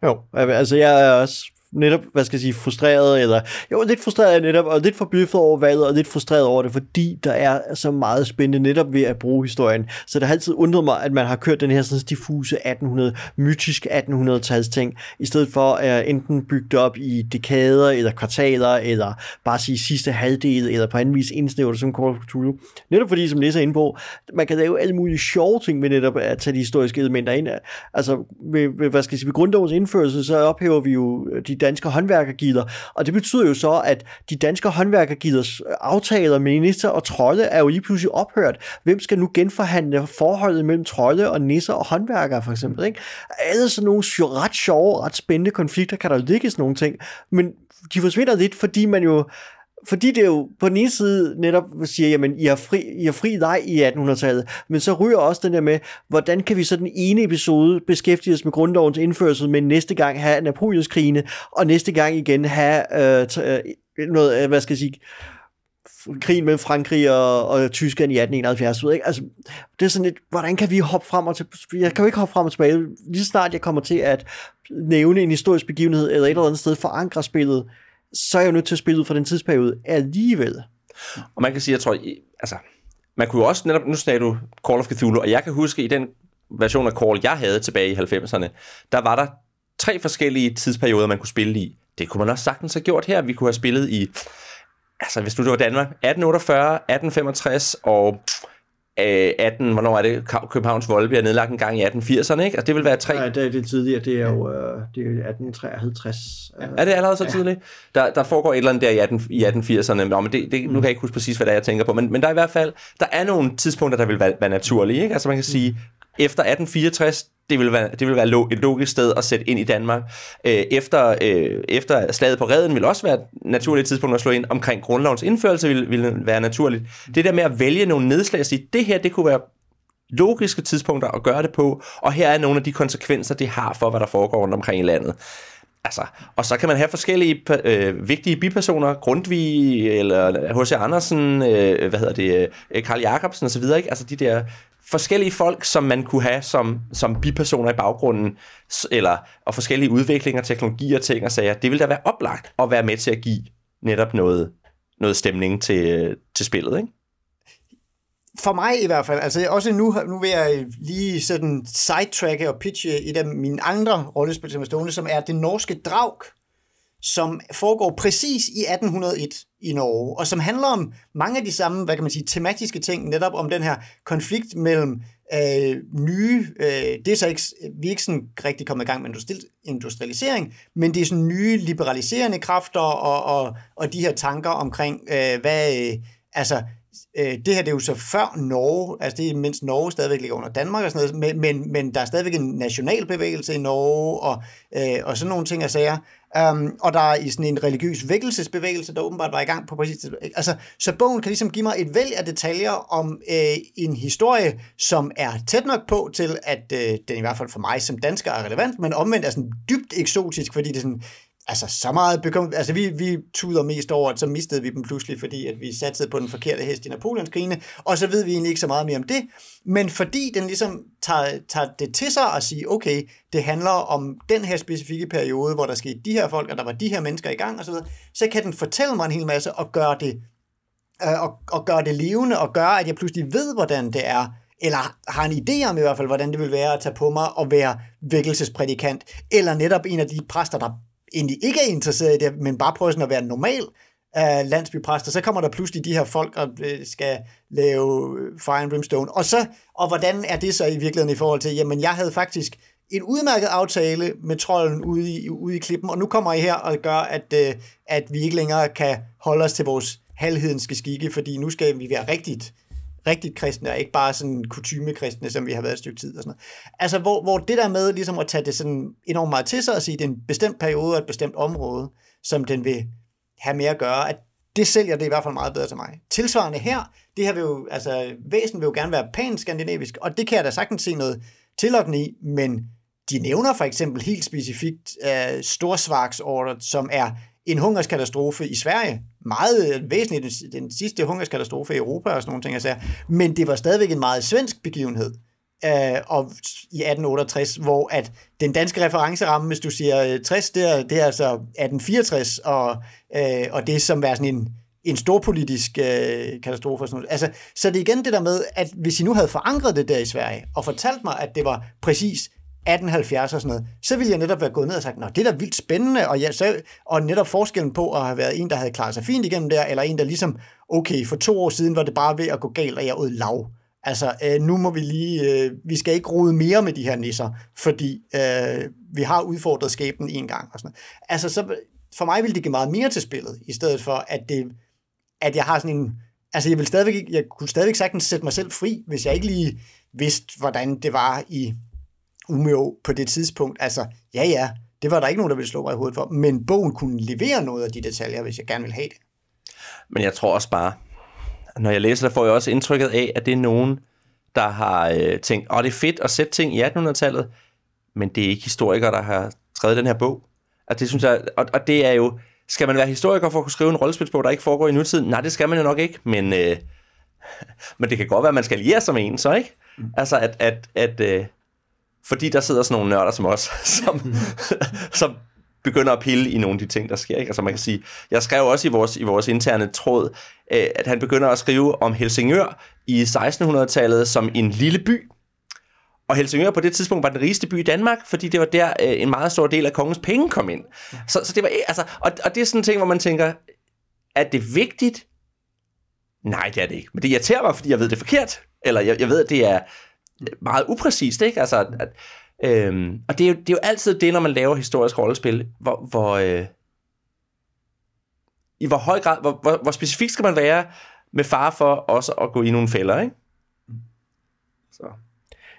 Jo, altså jeg er også netop, hvad skal jeg sige, frustreret, eller jo, lidt frustreret netop, og lidt forbløffet over valget, og lidt frustreret over det, fordi der er så meget spændende netop ved at bruge historien. Så det har altid undret mig, at man har kørt den her sådan diffuse 1800, mytisk 1800-tals ting, i stedet for at øh, enten bygge op i dekader, eller kvartaler, eller bare sige sidste halvdel, eller på anden vis indsnævret som Call of Cthulhu. Netop fordi, som læser ind på, man kan lave alle mulige sjove ting med netop at tage de historiske elementer ind. Altså, ved, ved hvad skal jeg sige, ved grundlovens indførelse, så ophæver vi jo øh, de danske håndværkergider. Og det betyder jo så, at de danske håndværkergiders øh, aftaler med nisser og trolde er jo lige pludselig ophørt. Hvem skal nu genforhandle forholdet mellem trolde og nisser og håndværkere for eksempel? Ikke? Alle sådan nogle ret sjove, ret spændende konflikter kan der jo ligge sådan nogle ting. Men de forsvinder lidt, fordi man jo fordi det jo på den ene side netop siger, jamen I har fri, I har fri leg i 1800-tallet, men så ryger også den der med, hvordan kan vi så den ene episode beskæftige os med grundlovens indførsel, men næste gang have Napoleonskrigene, og næste gang igen have øh, øh noget, øh, hvad skal jeg sige, krigen mellem Frankrig og, og Tyskland i 1871. Ved, Ikke? Altså, det er sådan lidt, hvordan kan vi hoppe frem og tilbage? Jeg kan jo ikke hoppe frem og tilbage. Lige snart jeg kommer til at nævne en historisk begivenhed eller et eller andet sted forankre spillet, så er jeg jo nødt til at spille ud fra den tidsperiode alligevel. Og man kan sige, jeg tror, altså, man kunne jo også netop, nu snakker du Call of Cthulhu, og jeg kan huske i den version af Call, jeg havde tilbage i 90'erne, der var der tre forskellige tidsperioder, man kunne spille i. Det kunne man også sagtens have gjort her. Vi kunne have spillet i, altså hvis nu det var Danmark, 1848, 1865 og 18, øh, hvornår er det, Københavns Vold bliver nedlagt en gang i 1880'erne, ikke? Altså det vil være tre... Nej, det er det tidligere, det er jo øh, det er 1853. Ja. Er det allerede så tidligt? Ja. Der, der foregår et eller andet der i, 18, i 1880'erne, Nå, men det, det, nu kan jeg ikke huske præcis, hvad det er, jeg tænker på, men, men der er i hvert fald, der er nogle tidspunkter, der vil være, være naturlige, ikke? Altså man kan sige, efter 1864, det vil være, det vil være et logisk sted at sætte ind i Danmark. Øh, efter, øh, efter slaget på redden vil også være et naturligt tidspunkt at slå ind. Omkring grundlovens indførelse vil, vil være naturligt. Det der med at vælge nogle nedslag og sige, det her det kunne være logiske tidspunkter at gøre det på, og her er nogle af de konsekvenser, det har for, hvad der foregår rundt omkring i landet. Altså, og så kan man have forskellige øh, vigtige bipersoner, Grundtvig eller H.C. Andersen, øh, hvad hedder det, øh, Karl Jacobsen osv., ikke? Altså de der forskellige folk, som man kunne have som, som bipersoner i baggrunden, eller, og forskellige udviklinger, teknologier, ting og sager, det vil da være oplagt at være med til at give netop noget, noget stemning til, øh, til spillet, ikke? For mig i hvert fald, altså også nu, nu vil jeg lige sådan sidetracke og pitche et af mine andre rollespil, som er stående, som er det norske Drag, som foregår præcis i 1801 i Norge, og som handler om mange af de samme, hvad kan man sige, tematiske ting, netop om den her konflikt mellem øh, nye, øh, det er så ikke, vi er ikke sådan rigtig kommet i gang med industrialisering, men det er sådan nye liberaliserende kræfter og, og, og de her tanker omkring, øh, hvad, øh, altså Øh, det her det er jo så før Norge, altså det er mens Norge stadigvæk ligger under Danmark og sådan noget, men, men, men der er stadigvæk en national bevægelse i Norge og, øh, og sådan nogle ting og sager. Um, og der er i sådan en religiøs vækkelsesbevægelse, der åbenbart var i gang på præcis altså, Så bogen kan ligesom give mig et væld af detaljer om øh, en historie, som er tæt nok på til, at øh, den i hvert fald for mig som dansker er relevant, men omvendt er sådan dybt eksotisk, fordi det er sådan, altså så meget bekymret. Altså vi, vi tuder mest over, at så mistede vi dem pludselig, fordi at vi satte på den forkerte hest i Napoleonskrigene, og så ved vi egentlig ikke så meget mere om det. Men fordi den ligesom tager, tager det til sig og siger, okay, det handler om den her specifikke periode, hvor der skete de her folk, og der var de her mennesker i gang, og så, videre, så kan den fortælle mig en hel masse og gøre det, øh, og, og gøre det levende, og gøre, at jeg pludselig ved, hvordan det er, eller har en idé om i hvert fald, hvordan det vil være at tage på mig og være vækkelsesprædikant, eller netop en af de præster, der egentlig ikke er interesseret i det, men bare prøver sådan at være normal uh, landsbypræster, så kommer der pludselig de her folk og uh, skal lave øh, Fire and Brimstone. Og, så, og hvordan er det så i virkeligheden i forhold til, jamen jeg havde faktisk en udmærket aftale med trolden ude i, ude i klippen, og nu kommer I her og gør, at, uh, at vi ikke længere kan holde os til vores halvhedenske skikke, fordi nu skal vi være rigtigt rigtigt kristne, og ikke bare sådan kutumekristne, som vi har været et stykke tid og sådan noget. Altså, hvor, hvor det der med ligesom at tage det sådan enormt meget til sig og sige, det er en bestemt periode og et bestemt område, som den vil have med at gøre, at det sælger det i hvert fald meget bedre til mig. Tilsvarende her, det her vil jo, altså, væsen vil jo gerne være pænt skandinavisk, og det kan jeg da sagtens se noget tillokkende i, men de nævner for eksempel helt specifikt uh, storsvarksordet, som er en hungerskatastrofe i Sverige. Meget øh, væsentligt den, den sidste hungerskatastrofe i Europa og sådan nogle ting. Altså. Men det var stadigvæk en meget svensk begivenhed. øh, og i 1868, hvor at den danske referenceramme, hvis du siger øh, 60, det er, det er altså 1864, og, øh, og det som er sådan en, en storpolitisk øh, katastrofe. Og sådan noget. Altså, så det er igen det der med, at hvis I nu havde forankret det der i Sverige, og fortalt mig, at det var præcis 1870 og sådan noget, så ville jeg netop være gået ned og sagt, nå, det er da vildt spændende, og, jeg, så, og netop forskellen på at have været en, der havde klaret sig fint igennem der, eller en, der ligesom, okay, for to år siden var det bare ved at gå galt, og jeg ud lav. Altså, øh, nu må vi lige, øh, vi skal ikke rode mere med de her nisser, fordi øh, vi har udfordret skæbnen en gang. Og sådan noget. Altså, så, for mig ville det give meget mere til spillet, i stedet for, at, det, at jeg har sådan en, altså jeg, vil stadigvæk, jeg kunne stadigvæk sagtens sætte mig selv fri, hvis jeg ikke lige vidste, hvordan det var i Umeå på det tidspunkt. Altså, ja ja, det var der ikke nogen, der ville slå mig i hovedet for, men bogen kunne levere noget af de detaljer, hvis jeg gerne vil have det. Men jeg tror også bare, når jeg læser det, får jeg også indtrykket af, at det er nogen, der har øh, tænkt, åh, det er fedt at sætte ting i 1800-tallet, men det er ikke historikere, der har skrevet den her bog. Og det synes jeg, og, og det er jo, skal man være historiker for at kunne skrive en rollespilsbog, der ikke foregår i nutiden? Nej, det skal man jo nok ikke, men, øh, *laughs* men det kan godt være, at man skal lige som en, så ikke? Mm. Altså, at, at, at, øh, fordi der sidder sådan nogle nørder som os, *laughs* som, som begynder at pille i nogle af de ting, der sker. Ikke? Altså man kan sige, jeg skrev også i vores, i vores interne tråd, øh, at han begynder at skrive om Helsingør i 1600-tallet som en lille by. Og Helsingør på det tidspunkt var den rigeste by i Danmark, fordi det var der øh, en meget stor del af kongens penge kom ind. Så, så det var, altså, og, og det er sådan en ting, hvor man tænker, er det vigtigt? Nej, det er det ikke. Men det irriterer mig, fordi jeg ved det er forkert. Eller jeg, jeg ved, at det er, meget upræcist, ikke? Altså, at, øhm, og det er, jo, det er jo altid det, når man laver historisk rollespil, hvor, hvor øh, i hvor høj grad, hvor, hvor, hvor specifikt skal man være med far for også at gå i nogle fælder, ikke? Så.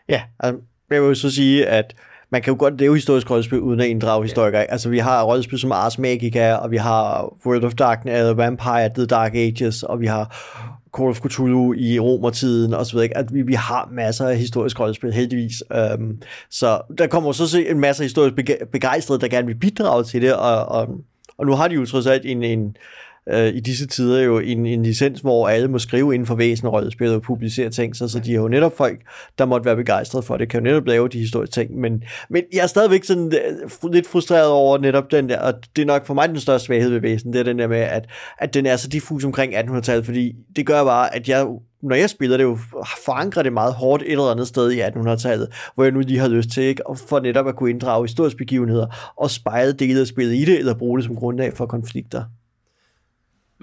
Ja, altså, jeg vil jo så sige, at man kan jo godt lave historisk rollespil uden at inddrage historikere. Ja. Altså vi har rollespil som Ars Magica, og vi har World of Darkness, uh, Vampire, The Dark Ages, og vi har Call of Cthulhu i romertiden og så videre. At vi, vi har masser af historisk rollespil, heldigvis. Øhm, så der kommer så se en masse historisk begejstrede, der gerne vil bidrage til det, og, og, og nu har de jo trods alt en, en øh, i disse tider jo en, en licens, hvor alle må skrive inden for væsen og og publicere ting, så, så de er jo netop folk, der måtte være begejstrede for det, kan jo netop lave de historiske ting, men, men jeg er stadigvæk sådan øh, lidt frustreret over netop den der, og det er nok for mig den største svaghed ved væsen, det er den der med, at, at den er så diffus omkring 1800-tallet, fordi det gør bare, at jeg når jeg spiller det jo, forankrer det meget hårdt et eller andet sted i 1800-tallet, hvor jeg nu lige har lyst til, ikke? Og for netop at kunne inddrage historiske begivenheder, og spejle dele af spillet i det, eller bruge det som grundlag for konflikter.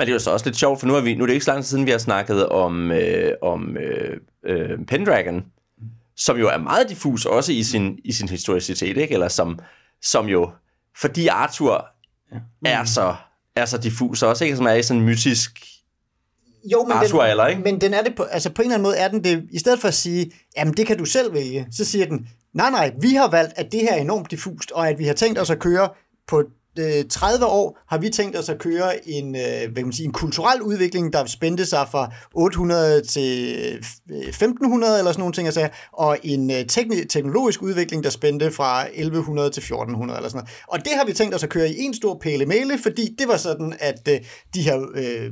Men det er jo så også lidt sjovt, for nu er, vi, nu er det ikke så lang tid siden, vi har snakket om, øh, om øh, øh, Pendragon, som jo er meget diffus også i sin, i sin historicitet, ikke? Eller som, som jo, fordi Arthur ja. er, så, er så diffus også, ikke? Som er i sådan en mytisk jo, men Arthur den, eller, ikke? Men den er det på, altså på en eller anden måde er den det, i stedet for at sige, jamen det kan du selv vælge, så siger den, nej nej, vi har valgt, at det her er enormt diffust, og at vi har tænkt os at køre på Øh, 30 år har vi tænkt os at køre en, øh, hvad kan man sige, en kulturel udvikling, der spændte sig fra 800 til øh, 1500 eller sådan nogle ting, altså, og en teknologisk udvikling, der spændte fra 1100 til 1400 eller sådan noget. Og det har vi tænkt os at køre i en stor pælemele, fordi det var sådan, at de her øh,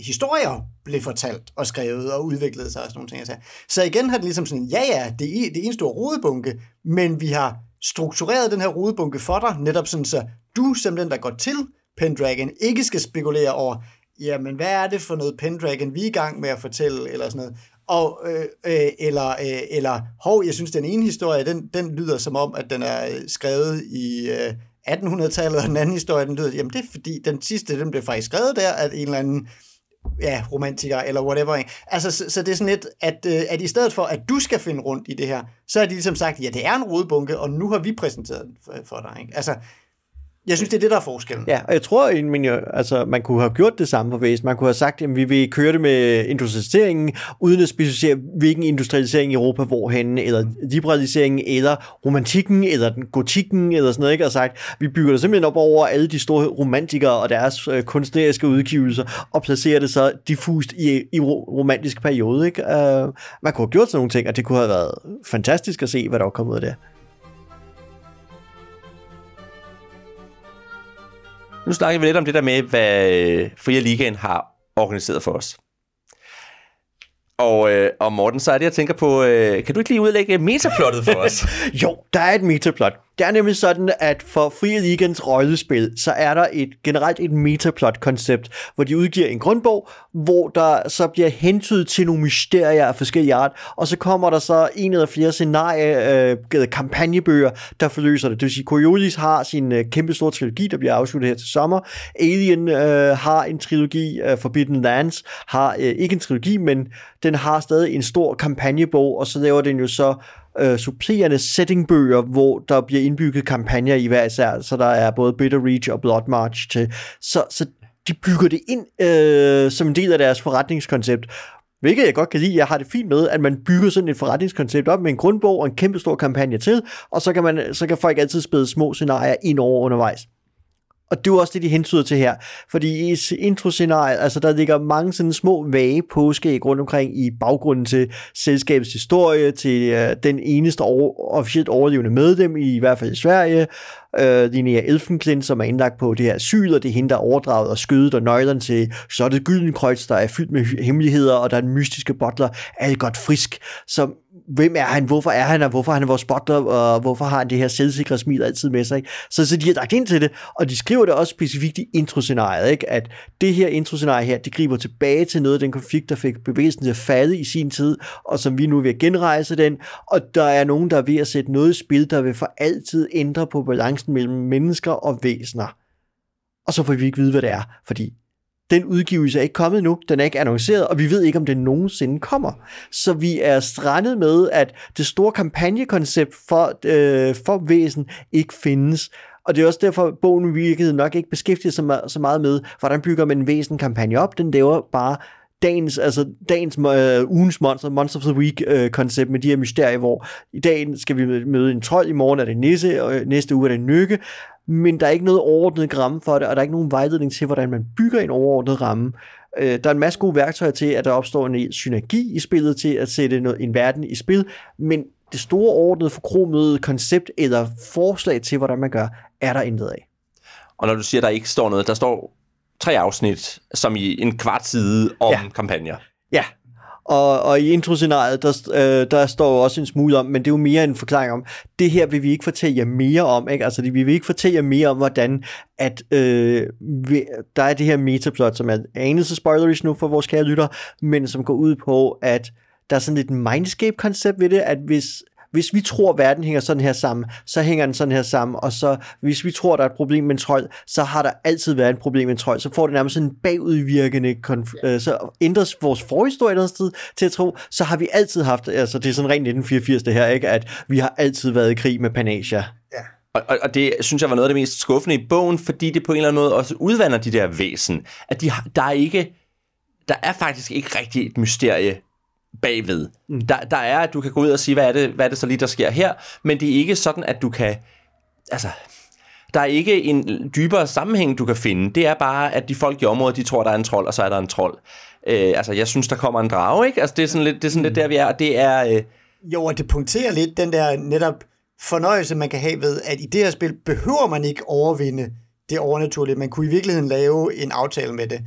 historier blev fortalt og skrevet og udviklet sig og sådan nogle ting. Altså. Så igen har det ligesom sådan, ja ja, det er, det er en stor rodebunke, men vi har struktureret den her rodebunke for dig, netop sådan så du som den, der går til Pendragon, ikke skal spekulere over, jamen hvad er det for noget Pendragon, vi er i gang med at fortælle, eller sådan noget. Og, øh, øh, eller, øh, eller, hov, jeg synes, den ene historie, den, den lyder som om, at den er øh, skrevet i øh, 1800-tallet, og den anden historie, den lyder, jamen det er fordi, den sidste, den blev faktisk skrevet der, at en eller anden ja, romantiker, eller whatever. Ikke? Altså, så, så det er sådan lidt, at, øh, at i stedet for, at du skal finde rundt i det her, så er de ligesom sagt, ja, det er en rodebunke, og nu har vi præsenteret den for, for dig. Ikke? Altså, jeg synes, det er det, der er forskellen. Ja, og jeg tror, men jeg, altså, man kunne have gjort det samme for væsen. Man kunne have sagt, at vi vil køre det med industrialiseringen, uden at specificere, hvilken industrialisering i Europa hvorhen, eller liberaliseringen, eller romantikken, eller den gotikken, eller sådan noget, ikke? og sagt, vi bygger det simpelthen op over alle de store romantikere og deres øh, kunstneriske udgivelser, og placerer det så diffust i, i romantisk periode. Ikke? Uh, man kunne have gjort sådan nogle ting, og det kunne have været fantastisk at se, hvad der var kommet ud af det. Nu snakker vi lidt om det der med, hvad øh, Fria Ligaen har organiseret for os. Og, øh, og Morten, så er det, jeg tænker på, øh, kan du ikke lige udlægge metaplottet for os? *laughs* jo, der er et metaplot. Det er nemlig sådan, at for Free Legends rollespil, så er der et generelt et metaplot-koncept, hvor de udgiver en grundbog, hvor der så bliver hentydet til nogle mysterier af forskellige art, og så kommer der så en eller flere scenarie, øh, kampagnebøger, der forløser det. Det vil sige, Coriolis har sin øh, kæmpe store trilogi, der bliver afsluttet her til sommer. Alien øh, har en trilogi, øh, Forbidden Lands har øh, ikke en trilogi, men den har stadig en stor kampagnebog, og så laver den jo så øh, supplerende settingbøger, hvor der bliver indbygget kampagner i hver især, så der er både Bitter Reach og Blood March til. Så, så de bygger det ind øh, som en del af deres forretningskoncept. Hvilket jeg godt kan lide. Jeg har det fint med, at man bygger sådan et forretningskoncept op med en grundbog og en kæmpe stor kampagne til, og så kan, man, så kan folk altid spille små scenarier ind over undervejs. Og det er også det, de hentyder til her. Fordi i introscenariet, altså der ligger mange sådan små vage påskæg rundt omkring i baggrunden til selskabets historie, til øh, den eneste over, officielt overlevende medlem, i, i hvert fald i Sverige, øh, Linnea Elfenklint, som er indlagt på det her syd, og det er hende, der er overdraget og skødet, og nøglerne til så er det Gyldenkreuz, der er fyldt med hemmeligheder, og der er den mystiske butler, alt godt frisk, som hvem er han, hvorfor er han, og hvorfor er han vores butler, og hvorfor har han det her selvsikre smil altid med sig. Ikke? Så, så de har lagt ind til det, og de skriver det også specifikt i introscenariet, ikke? at det her introscenarie her, det griber tilbage til noget af den konflikt, der fik bevægelsen til at falde i sin tid, og som vi nu er ved at genrejse den, og der er nogen, der er ved at sætte noget i spil, der vil for altid ændre på balancen mellem mennesker og væsener. Og så får vi ikke vide, hvad det er, fordi den udgivelse er ikke kommet nu, den er ikke annonceret, og vi ved ikke, om den nogensinde kommer. Så vi er strandet med, at det store kampagnekoncept for, øh, for væsen ikke findes. Og det er også derfor, at bogen virkede nok ikke beskæftiget sig så meget med, hvordan bygger man en væsen kampagne op. Den laver bare dagens, altså dagens øh, ugens monster, Monster of the Week øh, koncept med de her mysterier, hvor i dag skal vi møde en trold, i morgen er det nisse, og øh, næste uge er det nykke, men der er ikke noget overordnet ramme for det, og der er ikke nogen vejledning til, hvordan man bygger en overordnet ramme. Øh, der er en masse gode værktøjer til, at der opstår en e-, synergi i spillet til at sætte noget, en verden i spil, men det store overordnede forkromede koncept eller forslag til, hvordan man gør, er der intet af. Og når du siger, at der ikke står noget, der står tre afsnit, som i en kvart side om ja. kampagner. Ja, og, og i introscenariet, der, øh, der står også en smule om, men det er jo mere en forklaring om, det her vil vi ikke fortælle jer mere om, ikke? Altså, vi vil ikke fortælle jer mere om, hvordan at øh, vi, der er det her metaplot, som er anelse spoilerish nu for vores kære lytter, men som går ud på, at der er sådan et mindscape-koncept ved det, at hvis hvis vi tror, at verden hænger sådan her sammen, så hænger den sådan her sammen, og så hvis vi tror, der er et problem med en trold, så har der altid været et problem med en trold, så får det nærmest sådan en bagudvirkende, konf- øh, så ændres vores forhistorie et sted til at tro, så har vi altid haft, altså det er sådan rent 1984 det her, ikke, at vi har altid været i krig med Panacea. Ja. Og, og, og det synes jeg var noget af det mest skuffende i bogen, fordi det på en eller anden måde også udvander de der væsen, at de har, der er ikke, der er faktisk ikke rigtig et mysterie bagved. Mm. Der, der er, at du kan gå ud og sige, hvad er, det, hvad er det så lige, der sker her, men det er ikke sådan, at du kan... Altså, der er ikke en dybere sammenhæng, du kan finde. Det er bare, at de folk i området, de tror, der er en trold, og så er der en trold. Øh, altså, jeg synes, der kommer en drage, ikke? Altså, det er sådan lidt, det er sådan mm. lidt der, vi er, og det er... Øh... Jo, og det punkterer lidt den der netop fornøjelse, man kan have ved, at i det her spil behøver man ikke overvinde det overnaturlige. Man kunne i virkeligheden lave en aftale med det.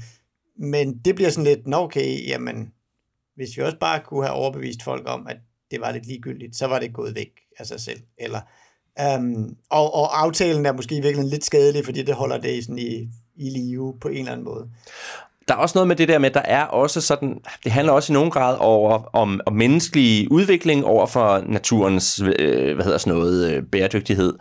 Men det bliver sådan lidt, nå okay, jamen, hvis vi også bare kunne have overbevist folk om, at det var lidt ligegyldigt, så var det gået væk af sig selv. Eller, um, og, og aftalen er måske i virkeligheden lidt skadelig, fordi det holder det sådan i, i live på en eller anden måde. Der er også noget med det der med, at der er også sådan, det handler også i nogen grad over, om, om menneskelig udvikling over for naturens, øh, hvad hedder sådan noget, øh, bæredygtighed.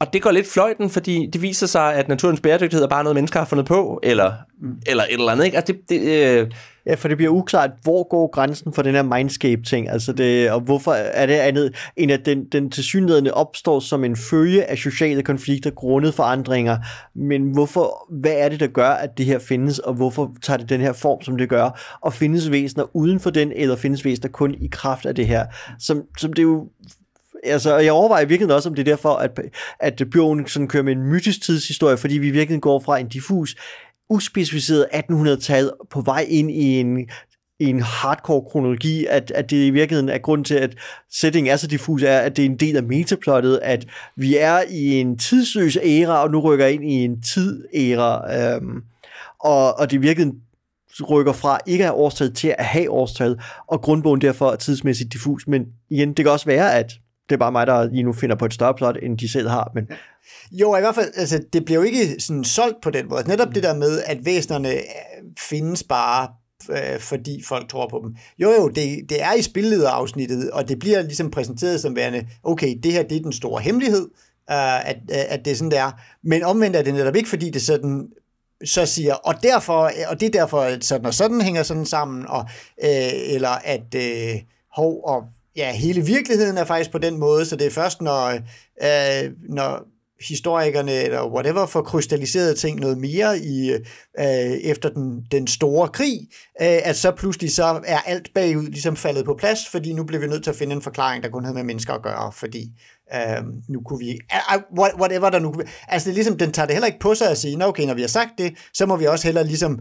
Og det går lidt fløjten, fordi det viser sig, at naturens bæredygtighed er bare noget, mennesker har fundet på, eller, mm. eller et eller andet. Ikke? Altså det, det, øh, Ja, for det bliver uklart, hvor går grænsen for den her mindscape-ting, altså det, og hvorfor er det andet, end at den, den tilsyneladende opstår som en følge af sociale konflikter grundet forandringer, men hvorfor, hvad er det, der gør, at det her findes, og hvorfor tager det den her form, som det gør, og findes væsener uden for den, eller findes væsener kun i kraft af det her, som, som det jo altså, jeg overvejer virkelig også, om det er derfor, at, at Bjørn sådan kører med en mytisk tidshistorie, fordi vi virkelig går fra en diffus uspecificeret 1800-tal på vej ind i en i en hardcore kronologi, at, at det i virkeligheden er grund til, at settingen er så diffus, er, at det er en del af metaplottet, at vi er i en tidsløs æra, og nu rykker ind i en tid-æra, øhm, og, og det i virkeligheden rykker fra ikke at have årstal til at have årstal, og grundbogen derfor er tidsmæssigt diffus, men igen, det kan også være, at det er bare mig, der lige nu finder på et større plot, end de selv har, men jo, i hvert fald, altså, det bliver jo ikke sådan solgt på den måde. Altså, netop det der med, at væsenerne øh, findes bare øh, fordi folk tror på dem. Jo, jo, det, det er i spillederafsnittet, og det bliver ligesom præsenteret som værende, okay, det her det er den store hemmelighed, øh, at, øh, at det er sådan, der. Men omvendt er det netop ikke, fordi det sådan så siger, og derfor, øh, og det er derfor, at sådan og sådan hænger sådan sammen, og, øh, eller at, øh, hov, og ja, hele virkeligheden er faktisk på den måde, så det er først, når, øh, når historikerne eller whatever får krystalliseret ting noget mere i øh, efter den, den store krig, øh, at så pludselig så er alt bagud ligesom faldet på plads, fordi nu bliver vi nødt til at finde en forklaring, der kun havde med mennesker at gøre, fordi øh, nu kunne vi, ah, ah, whatever der nu altså det er ligesom, den tager det heller ikke på sig at sige, okay, når vi har sagt det, så må vi også heller ligesom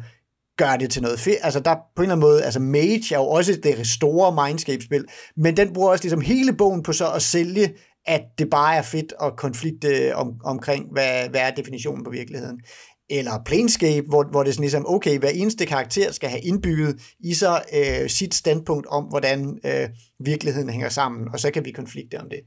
gør det til noget fedt. Altså der på en eller anden måde, altså Mage er jo også det store Mindscape-spil, men den bruger også ligesom hele bogen på så at sælge at det bare er fedt at konflikte øh, om, omkring, hvad, hvad er definitionen på virkeligheden. Eller Planescape, hvor, hvor det er sådan ligesom, okay, hver eneste karakter skal have indbygget i sig øh, sit standpunkt om, hvordan øh, virkeligheden hænger sammen, og så kan vi konflikte om det.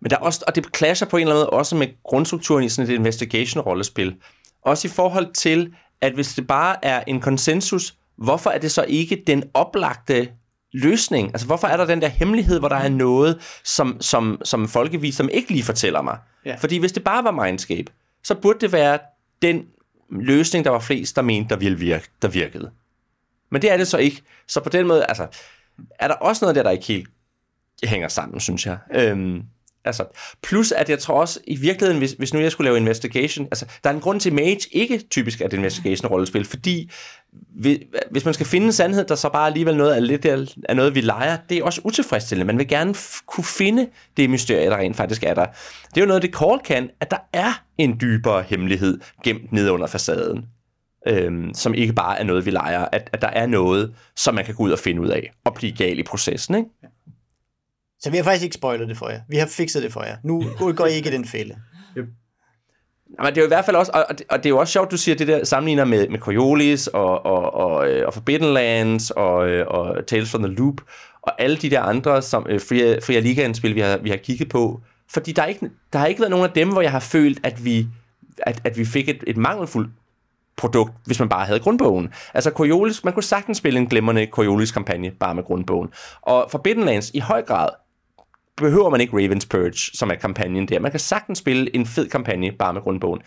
Men der er også, og det clasher på en eller anden måde også med grundstrukturen i sådan et investigation-rollespil. Også i forhold til, at hvis det bare er en konsensus, hvorfor er det så ikke den oplagte løsning? Altså, hvorfor er der den der hemmelighed, hvor der er noget, som, som, som folkevis, som ikke lige fortæller mig? Ja. Fordi hvis det bare var Mindscape, så burde det være den løsning, der var flest, der mente, der, ville virke, der virkede. Men det er det så ikke. Så på den måde, altså, er der også noget der, der ikke helt hænger sammen, synes jeg. Øhm, Altså, plus at jeg tror også, i virkeligheden, hvis, hvis nu jeg skulle lave investigation, altså, der er en grund til, at Mage ikke typisk er et investigation-rollespil, fordi hvis man skal finde en sandhed, der så bare alligevel noget er lidt af noget, vi leger, det er også utilfredsstillende. Man vil gerne kunne finde det mysterie, der rent faktisk er der. Det er jo noget, det call kan, at der er en dybere hemmelighed gemt nede under facaden, øhm, som ikke bare er noget, vi leger. At, at der er noget, som man kan gå ud og finde ud af, og blive gal i processen, ikke? Så vi har faktisk ikke spoilet det for jer. Vi har fikset det for jer. Nu går I ikke i den fælde. Yep. Men det er jo i hvert fald også, og det, og det er jo også sjovt, du siger det der sammenligner med, med Coriolis og, og, og, øh, og Forbidden Lands og, øh, og Tales from the Loop og alle de der andre som uh, Fria, Fria Ligaen-spil, vi har, vi har kigget på. Fordi der, er ikke, der har ikke været nogen af dem, hvor jeg har følt, at vi, at, at vi fik et, et mangelfuldt produkt, hvis man bare havde grundbogen. Altså Coriolis, man kunne sagtens spille en glimrende Coriolis-kampagne bare med grundbogen. Og Forbidden Lands i høj grad behøver man ikke Ravens Purge, som er kampagnen der. Man kan sagtens spille en fed kampagne bare med grundbogen.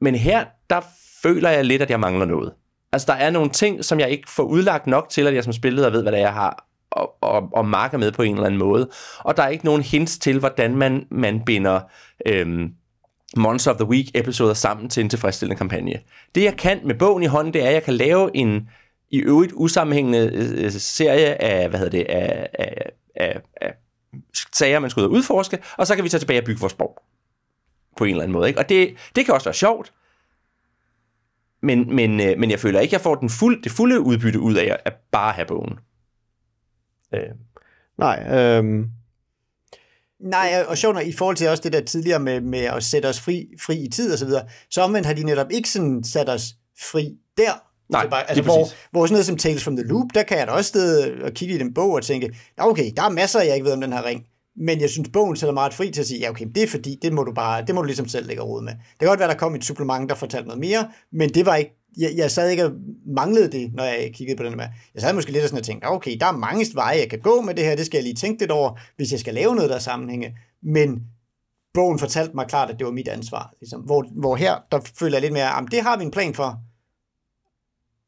Men her, der føler jeg lidt, at jeg mangler noget. Altså, der er nogle ting, som jeg ikke får udlagt nok til, at jeg som spilleder ved, hvad det er, jeg har og, og, og marker med på en eller anden måde. Og der er ikke nogen hints til, hvordan man, man binder øhm, Monster of the Week episoder sammen til en tilfredsstillende kampagne. Det jeg kan med bogen i hånden, det er, at jeg kan lave en i øvrigt usammenhængende øh, øh serie af, hvad hedder det, af, af, af, af sager, man skal ud og udforske, og så kan vi tage tilbage og bygge vores borg. På en eller anden måde. Ikke? Og det, det kan også være sjovt, men, men, øh, men jeg føler ikke, at jeg får den fuld, det fulde udbytte ud af at bare have bogen. Øh. Nej, øh... Nej, og sjovt i forhold til også det der tidligere med, med at sætte os fri, fri i tid og så videre, så omvendt har de netop ikke sådan sat os fri der, Nej, altså, bare, altså, hvor, hvor sådan noget som Tales from the Loop, der kan jeg da også stede og kigge i den bog og tænke, okay, der er masser, jeg ikke ved om den her ring, men jeg synes, bogen sætter meget fri til at sige, ja okay, det er fordi, det må du bare, det må du ligesom selv lægge råd med. Det kan godt være, der kom et supplement, der fortalte noget mere, men det var ikke, jeg, jeg sad ikke og manglede det, når jeg kiggede på den med. Jeg sad måske lidt og sådan og tænkte, okay, der er mange veje, jeg kan gå med det her, det skal jeg lige tænke lidt over, hvis jeg skal lave noget, der er sammenhænge, men bogen fortalte mig klart, at det var mit ansvar. Ligesom. Hvor, hvor her, der føler jeg lidt mere, at det har vi en plan for,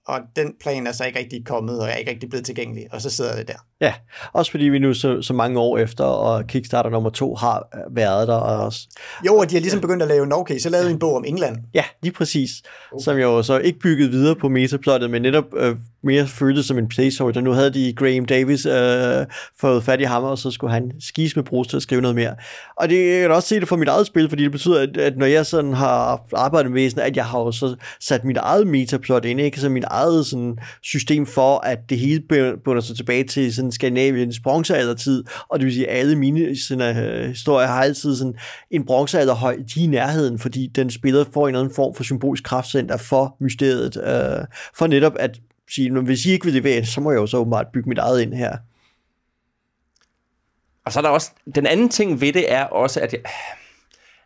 og den plan er så ikke rigtig kommet, og er ikke rigtig blevet tilgængelig, og så sidder det der. Ja, også fordi vi nu så, så mange år efter, og Kickstarter nummer to har været der. Og også, jo, og de har ligesom begyndt at lave en okay, så lavede ja. en bog om England. Ja, lige præcis. Okay. Som jo så ikke bygget videre på metaplottet, men netop øh, mere føltes som en placeholder. Nu havde de Graham Davis øh, fået fat i ham, og så skulle han skise med brus til at skrive noget mere. Og det jeg kan også se det for mit eget spil, fordi det betyder, at, at når jeg sådan har arbejdet med sådan, at jeg har jo så sat mit eget metaplot ind, ikke? Så mit eget sådan, system for, at det hele bunder sig tilbage til sådan Skandinaviens bronzealdertid, og det vil sige, at alle mine øh, sådan, uh, øh, historier har altid sådan en bronzealderhøj i nærheden, fordi den spiller får en eller anden form for symbolisk kraftcenter for mysteriet, uh, for netop at sige, hvis I ikke vil det så må jeg jo så åbenbart bygge mit eget ind her. Og så er der også, den anden ting ved det er også, at, jeg,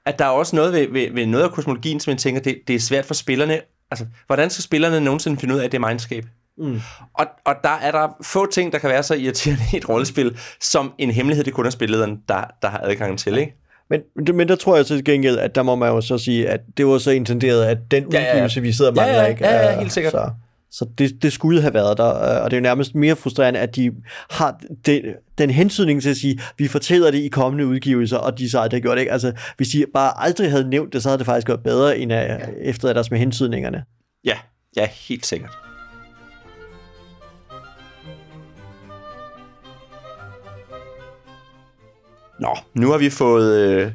at der er også noget ved, ved, ved noget af kosmologien, som jeg tænker, det, det er svært for spillerne. Altså, hvordan skal spillerne nogensinde finde ud af, at det er mindskab? Mm. Og, og der er der få ting, der kan være så irriterende i et rollespil, som en hemmelighed, det kun er spillederen, der, der har adgang til, ikke? Men, men der tror jeg til gengæld, at der må man jo så sige, at det var så intenderet, at den udgivelse, ja, ja. vi sidder og mangler, ja, ja, ikke? Ja, ja, helt sikkert. Så. Så det, det skulle have været der, øh, og det er jo nærmest mere frustrerende, at de har den, den hensynning til at sige, vi fortæller det i kommende udgivelser, og de så aldrig har gjort det. Ikke? Altså, hvis de bare aldrig havde nævnt det, så havde det faktisk gjort bedre, end at, ja. efter deres med hensyningerne. Ja, ja, helt sikkert. Nå, nu har vi fået øh,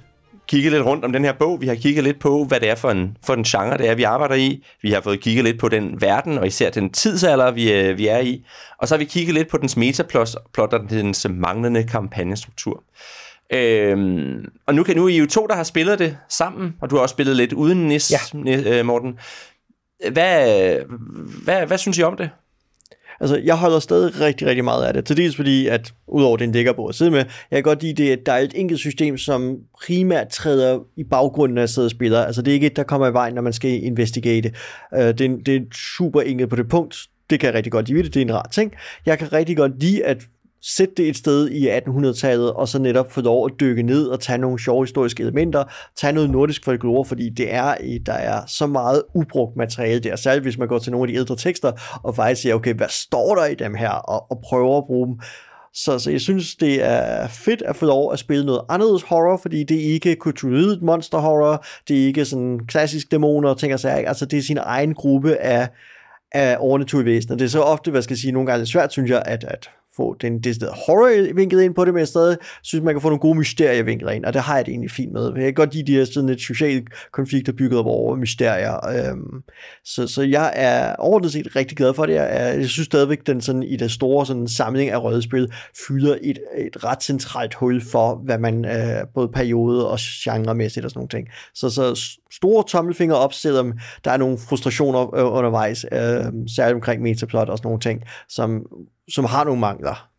kigget lidt rundt om den her bog. Vi har kigget lidt på, hvad det er for en, for en genre, det er, vi arbejder i. Vi har fået kigget lidt på den verden, og især den tidsalder, vi, øh, vi er i. Og så har vi kigget lidt på dens metaplot og dens manglende kampagnestruktur. Øhm, og nu kan nu I jo to, der har spillet det sammen, og du har også spillet lidt uden Nis, ja. Øh, Morten. Hvad, hvad, hvad synes I om det? Altså, jeg holder stadig rigtig, rigtig meget af det. Til dels fordi, at udover det en lækker bog at sidde med, jeg kan godt lide det, at der er et enkelt system, som primært træder i baggrunden af sidder og spiller. Altså, det er ikke et, der kommer i vejen, når man skal investigate. Uh, øh, det, er, det er super enkelt på det punkt. Det kan jeg rigtig godt lide. Det er en rar ting. Jeg kan rigtig godt lide, at sætte det et sted i 1800-tallet, og så netop få lov at dykke ned og tage nogle sjove historiske elementer, tage noget nordisk folklore, fordi det er, der er så meget ubrugt materiale der, særligt hvis man går til nogle af de ældre tekster, og faktisk siger, okay, hvad står der i dem her, og, og prøver at bruge dem. Så, så jeg synes, det er fedt at få lov at spille noget anderledes horror, fordi det er ikke kulturelt monster horror, det er ikke sådan klassisk dæmoner og ting og sager. Altså, det er sin egen gruppe af, af overnaturlige væsener. Det er så ofte, hvad skal jeg sige, nogle gange svært, synes jeg, at, at få den decideret horror-vinkel ind på det, men jeg stadig synes, man kan få nogle gode mysterievinkler ind, og det har jeg det egentlig fint med. Jeg kan godt lide de her sådan lidt sociale konflikter bygget op over mysterier. Øhm, så, så jeg er overordnet set rigtig glad for det. Jeg, er, jeg synes stadigvæk, den sådan, i det store sådan, samling af rødspil fylder et, et ret centralt hul for, hvad man øh, både periode og genremæssigt og sådan nogle ting. Så, så store tommelfinger op, selvom der er nogle frustrationer øh, undervejs, øh, særligt omkring metaplot og sådan nogle ting, som som har nogle mangler.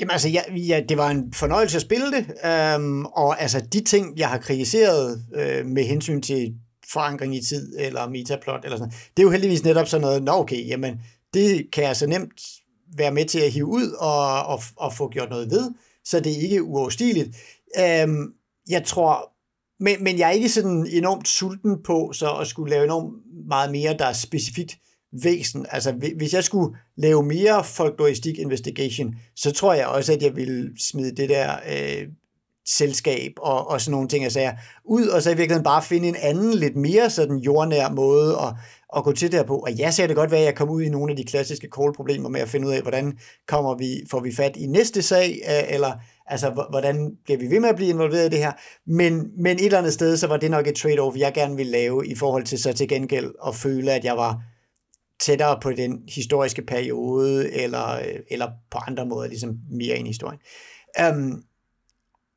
Jamen altså, ja, ja, det var en fornøjelse at spille det, øhm, og altså de ting, jeg har kritiseret øh, med hensyn til forankring i tid, eller metaplot, eller sådan det er jo heldigvis netop sådan noget, nå okay, jamen det kan jeg så nemt være med til at hive ud og, og, og få gjort noget ved, så det er ikke uoverstigeligt. Øhm, jeg tror, men, men jeg er ikke sådan enormt sulten på så at skulle lave enormt meget mere, der er specifikt væsen. Altså, hvis jeg skulle lave mere folkloristik investigation, så tror jeg også, at jeg ville smide det der øh, selskab og, og sådan nogle ting, jeg sagde, ud, og så i virkeligheden bare finde en anden, lidt mere sådan jordnær måde at, at gå til det på. Og jeg ser det godt være, at jeg kom ud i nogle af de klassiske call-problemer med at finde ud af, hvordan kommer vi, får vi fat i næste sag, øh, eller altså, hvordan bliver vi ved med at blive involveret i det her. Men, men et eller andet sted, så var det nok et trade-off, jeg gerne ville lave i forhold til så til gengæld at føle, at jeg var tættere på den historiske periode, eller, eller på andre måder ligesom mere ind i historien. Um,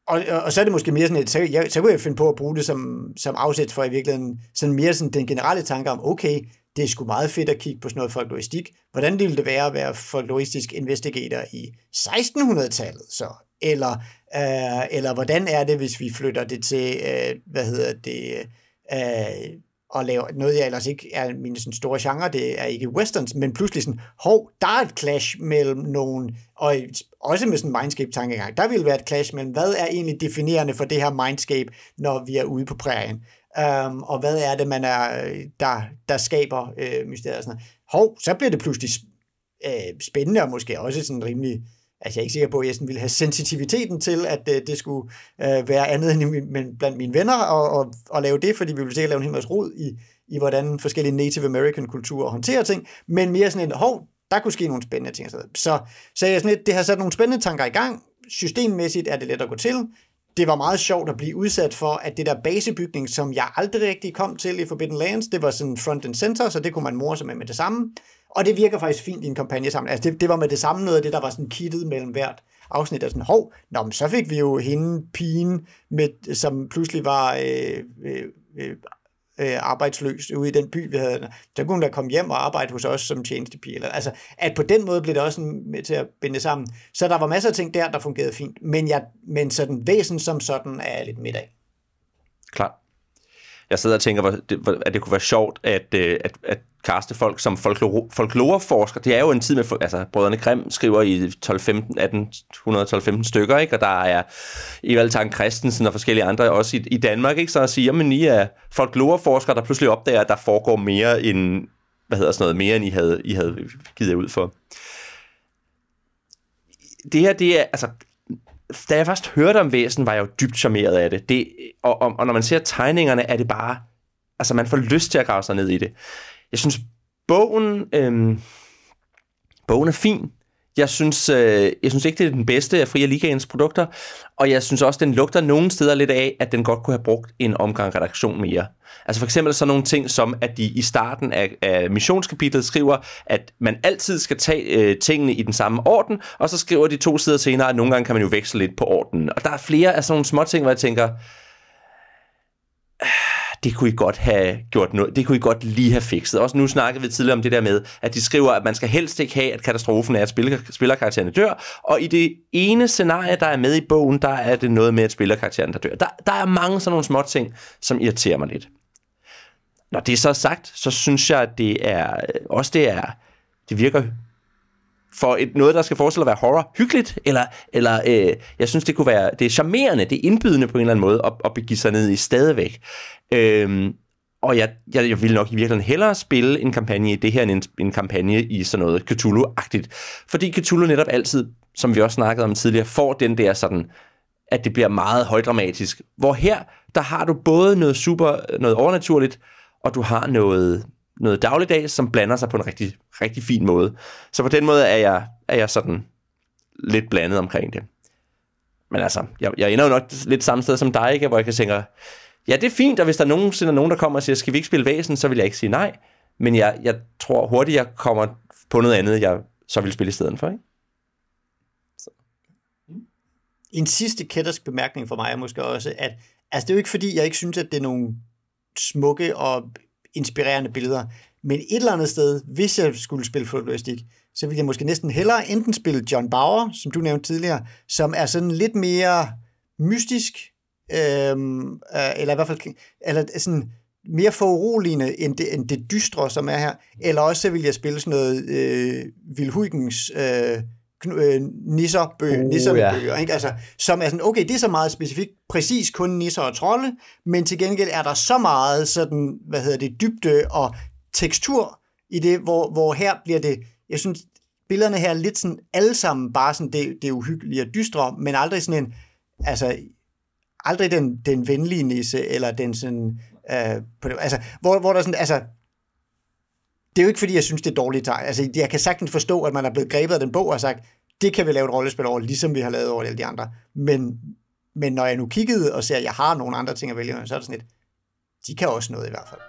og, og, og så er det måske mere sådan et, så, jeg, så kunne jeg finde på at bruge det som, som afsæt for i virkeligheden sådan mere sådan den generelle tanke om, okay, det er sgu meget fedt at kigge på sådan noget folkloristik. Hvordan ville det være at være folkloristisk investigator i 1600-tallet så? Eller, øh, eller hvordan er det, hvis vi flytter det til, øh, hvad hedder det, øh, og laver noget, jeg ellers ikke er min sådan store genre, det er ikke westerns, men pludselig sådan, hov, der er et clash mellem nogen, og også med sådan en mindscape-tankegang, der vil være et clash mellem, hvad er egentlig definerende for det her mindscape, når vi er ude på prærien, um, og hvad er det, man er, der, der skaber øh, mysteriet og sådan noget. Hov, så bliver det pludselig øh, spændende, og måske også sådan rimelig altså jeg er ikke sikker på, at jeg sådan ville have sensitiviteten til, at øh, det skulle øh, være andet end men blandt mine venner og, og, og lave det, fordi vi ville sikkert lave en hel masse rod i, i hvordan forskellige Native American kulturer håndterer ting, men mere sådan en, hov, der kunne ske nogle spændende ting. Så, så jeg sådan lidt, det har sat nogle spændende tanker i gang. Systemmæssigt er det let at gå til. Det var meget sjovt at blive udsat for, at det der basebygning, som jeg aldrig rigtig kom til i Forbidden Lands, det var sådan front and center, så det kunne man morse med med det samme. Og det virker faktisk fint i en kampagne sammen. Altså det, det var med det samme noget af det, der var sådan kittet mellem hvert afsnit. Og sådan, hov, nå, men så fik vi jo hende, pigen, med, som pludselig var øh, øh, øh, øh, arbejdsløs ude i den by, vi havde. Så kunne hun da komme hjem og arbejde hos os som tjenestepige. Eller, altså, at på den måde blev det også med til at binde sammen. Så der var masser af ting der, der fungerede fint. Men, jeg, men sådan væsen som sådan er lidt midt af. Klart. Jeg sidder og tænker, at det kunne være sjovt at, øh, at, at kaste folk som folklore, folkloreforsker. Det er jo en tid med, altså Brødrene Grimm skriver i 12-15, 1812-15 stykker, ikke? og der er Evald Tang Christensen og forskellige andre også i, i Danmark, ikke? så at sige, jamen I er folkloreforskere, der pludselig opdager, at der foregår mere end, hvad hedder sådan noget, mere end I havde, I havde givet ud for. Det her, det er, altså, da jeg først hørte om væsen, var jeg jo dybt charmeret af det. det og, og, og når man ser tegningerne, er det bare, altså man får lyst til at grave sig ned i det. Jeg synes, bogen, øh, bogen er fin. Jeg synes, øh, jeg synes ikke, det er den bedste af Fria Ligaens produkter, og jeg synes også, den lugter nogle steder lidt af, at den godt kunne have brugt en omgang redaktion mere. Altså for eksempel sådan nogle ting som, at de i starten af, af missionskapitlet skriver, at man altid skal tage øh, tingene i den samme orden, og så skriver de to sider senere, at nogle gange kan man jo veksle lidt på ordenen. Og der er flere af sådan nogle små ting, hvor jeg tænker, det kunne I godt have gjort noget, det kunne I godt lige have fikset. Også nu snakkede vi tidligere om det der med, at de skriver, at man skal helst ikke have, at katastrofen er, at spillerkaraktererne dør, og i det ene scenarie, der er med i bogen, der er det noget med, at spillerkarakteren der dør. Der, der er mange sådan nogle små ting, som irriterer mig lidt. Når det er så sagt, så synes jeg, at det er, øh, også det er, det virker for et, noget, der skal forestille at være horror, hyggeligt, eller, eller øh, jeg synes, det kunne være, det er charmerende, det er indbydende på en eller anden måde at, at begive sig ned i stadigvæk. Øhm, og jeg, jeg, jeg vil nok i virkeligheden hellere spille en kampagne i det her, end en, en kampagne i sådan noget Cthulhu-agtigt. Fordi Cthulhu netop altid, som vi også snakkede om tidligere, får den der sådan, at det bliver meget højdramatisk. Hvor her, der har du både noget super, noget overnaturligt, og du har noget, noget dagligdags, som blander sig på en rigtig, rigtig fin måde. Så på den måde er jeg, er jeg sådan lidt blandet omkring det. Men altså, jeg, jeg ender jo nok lidt samme sted som dig, ikke? hvor jeg kan tænke, ja, det er fint, og hvis der nogensinde er nogen, der kommer og siger, skal vi ikke spille væsen, så vil jeg ikke sige nej. Men jeg, jeg tror hurtigt, jeg kommer på noget andet, jeg så vil spille i stedet for. Ikke? Så. En sidste kættersk bemærkning for mig er måske også, at altså, det er jo ikke fordi, jeg ikke synes, at det er nogle smukke og inspirerende billeder, men et eller andet sted, hvis jeg skulle spille folkloristik, så ville jeg måske næsten hellere enten spille John Bauer, som du nævnte tidligere, som er sådan lidt mere mystisk, øhm, øh, eller i hvert fald eller sådan mere foruroligende end det, end det dystre, som er her. Eller også så vil jeg spille sådan noget øh, Vilhuigens øh, øh, nisserbøger, uh, nisserbøger ja. ikke? Altså, som er sådan, okay, det er så meget specifikt, præcis kun nisser og trolde, men til gengæld er der så meget sådan, hvad hedder det, dybde og tekstur i det, hvor, hvor her bliver det, jeg synes, billederne her er lidt sådan, alle sammen bare sådan, det, det uhyggeligt og dystre, men aldrig sådan en, altså, aldrig den, den venlige nisse, eller den sådan, øh, på det, altså, hvor, hvor der sådan, altså, det er jo ikke fordi, jeg synes, det er dårligt tegn. Altså, jeg kan sagtens forstå, at man er blevet grebet af den bog og sagt, det kan vi lave et rollespil over, ligesom vi har lavet over alle de andre. Men, men når jeg nu kiggede og ser, at jeg har nogle andre ting at vælge, så er det sådan lidt, de kan også noget i hvert fald.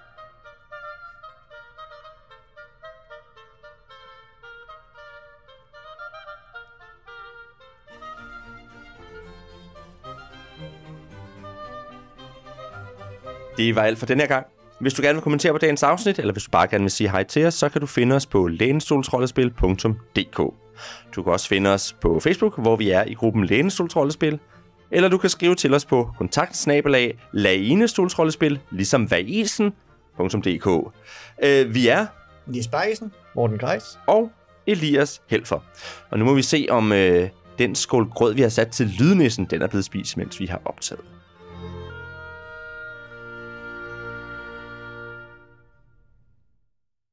Det var alt for den her gang. Hvis du gerne vil kommentere på dagens afsnit, eller hvis du bare gerne vil sige hej til os, så kan du finde os på lænestolsrollespil.dk. Du kan også finde os på Facebook, hvor vi er i gruppen Lænestolsrollespil, eller du kan skrive til os på kontaktsnabelag lainestolsrollespil, ligesom vaisen.dk. Øh, vi er Niels Bergesen, Morten Greis og Elias Helfer. Og nu må vi se, om øh, den skål grød, vi har sat til lydnissen, den er blevet spist, mens vi har optaget.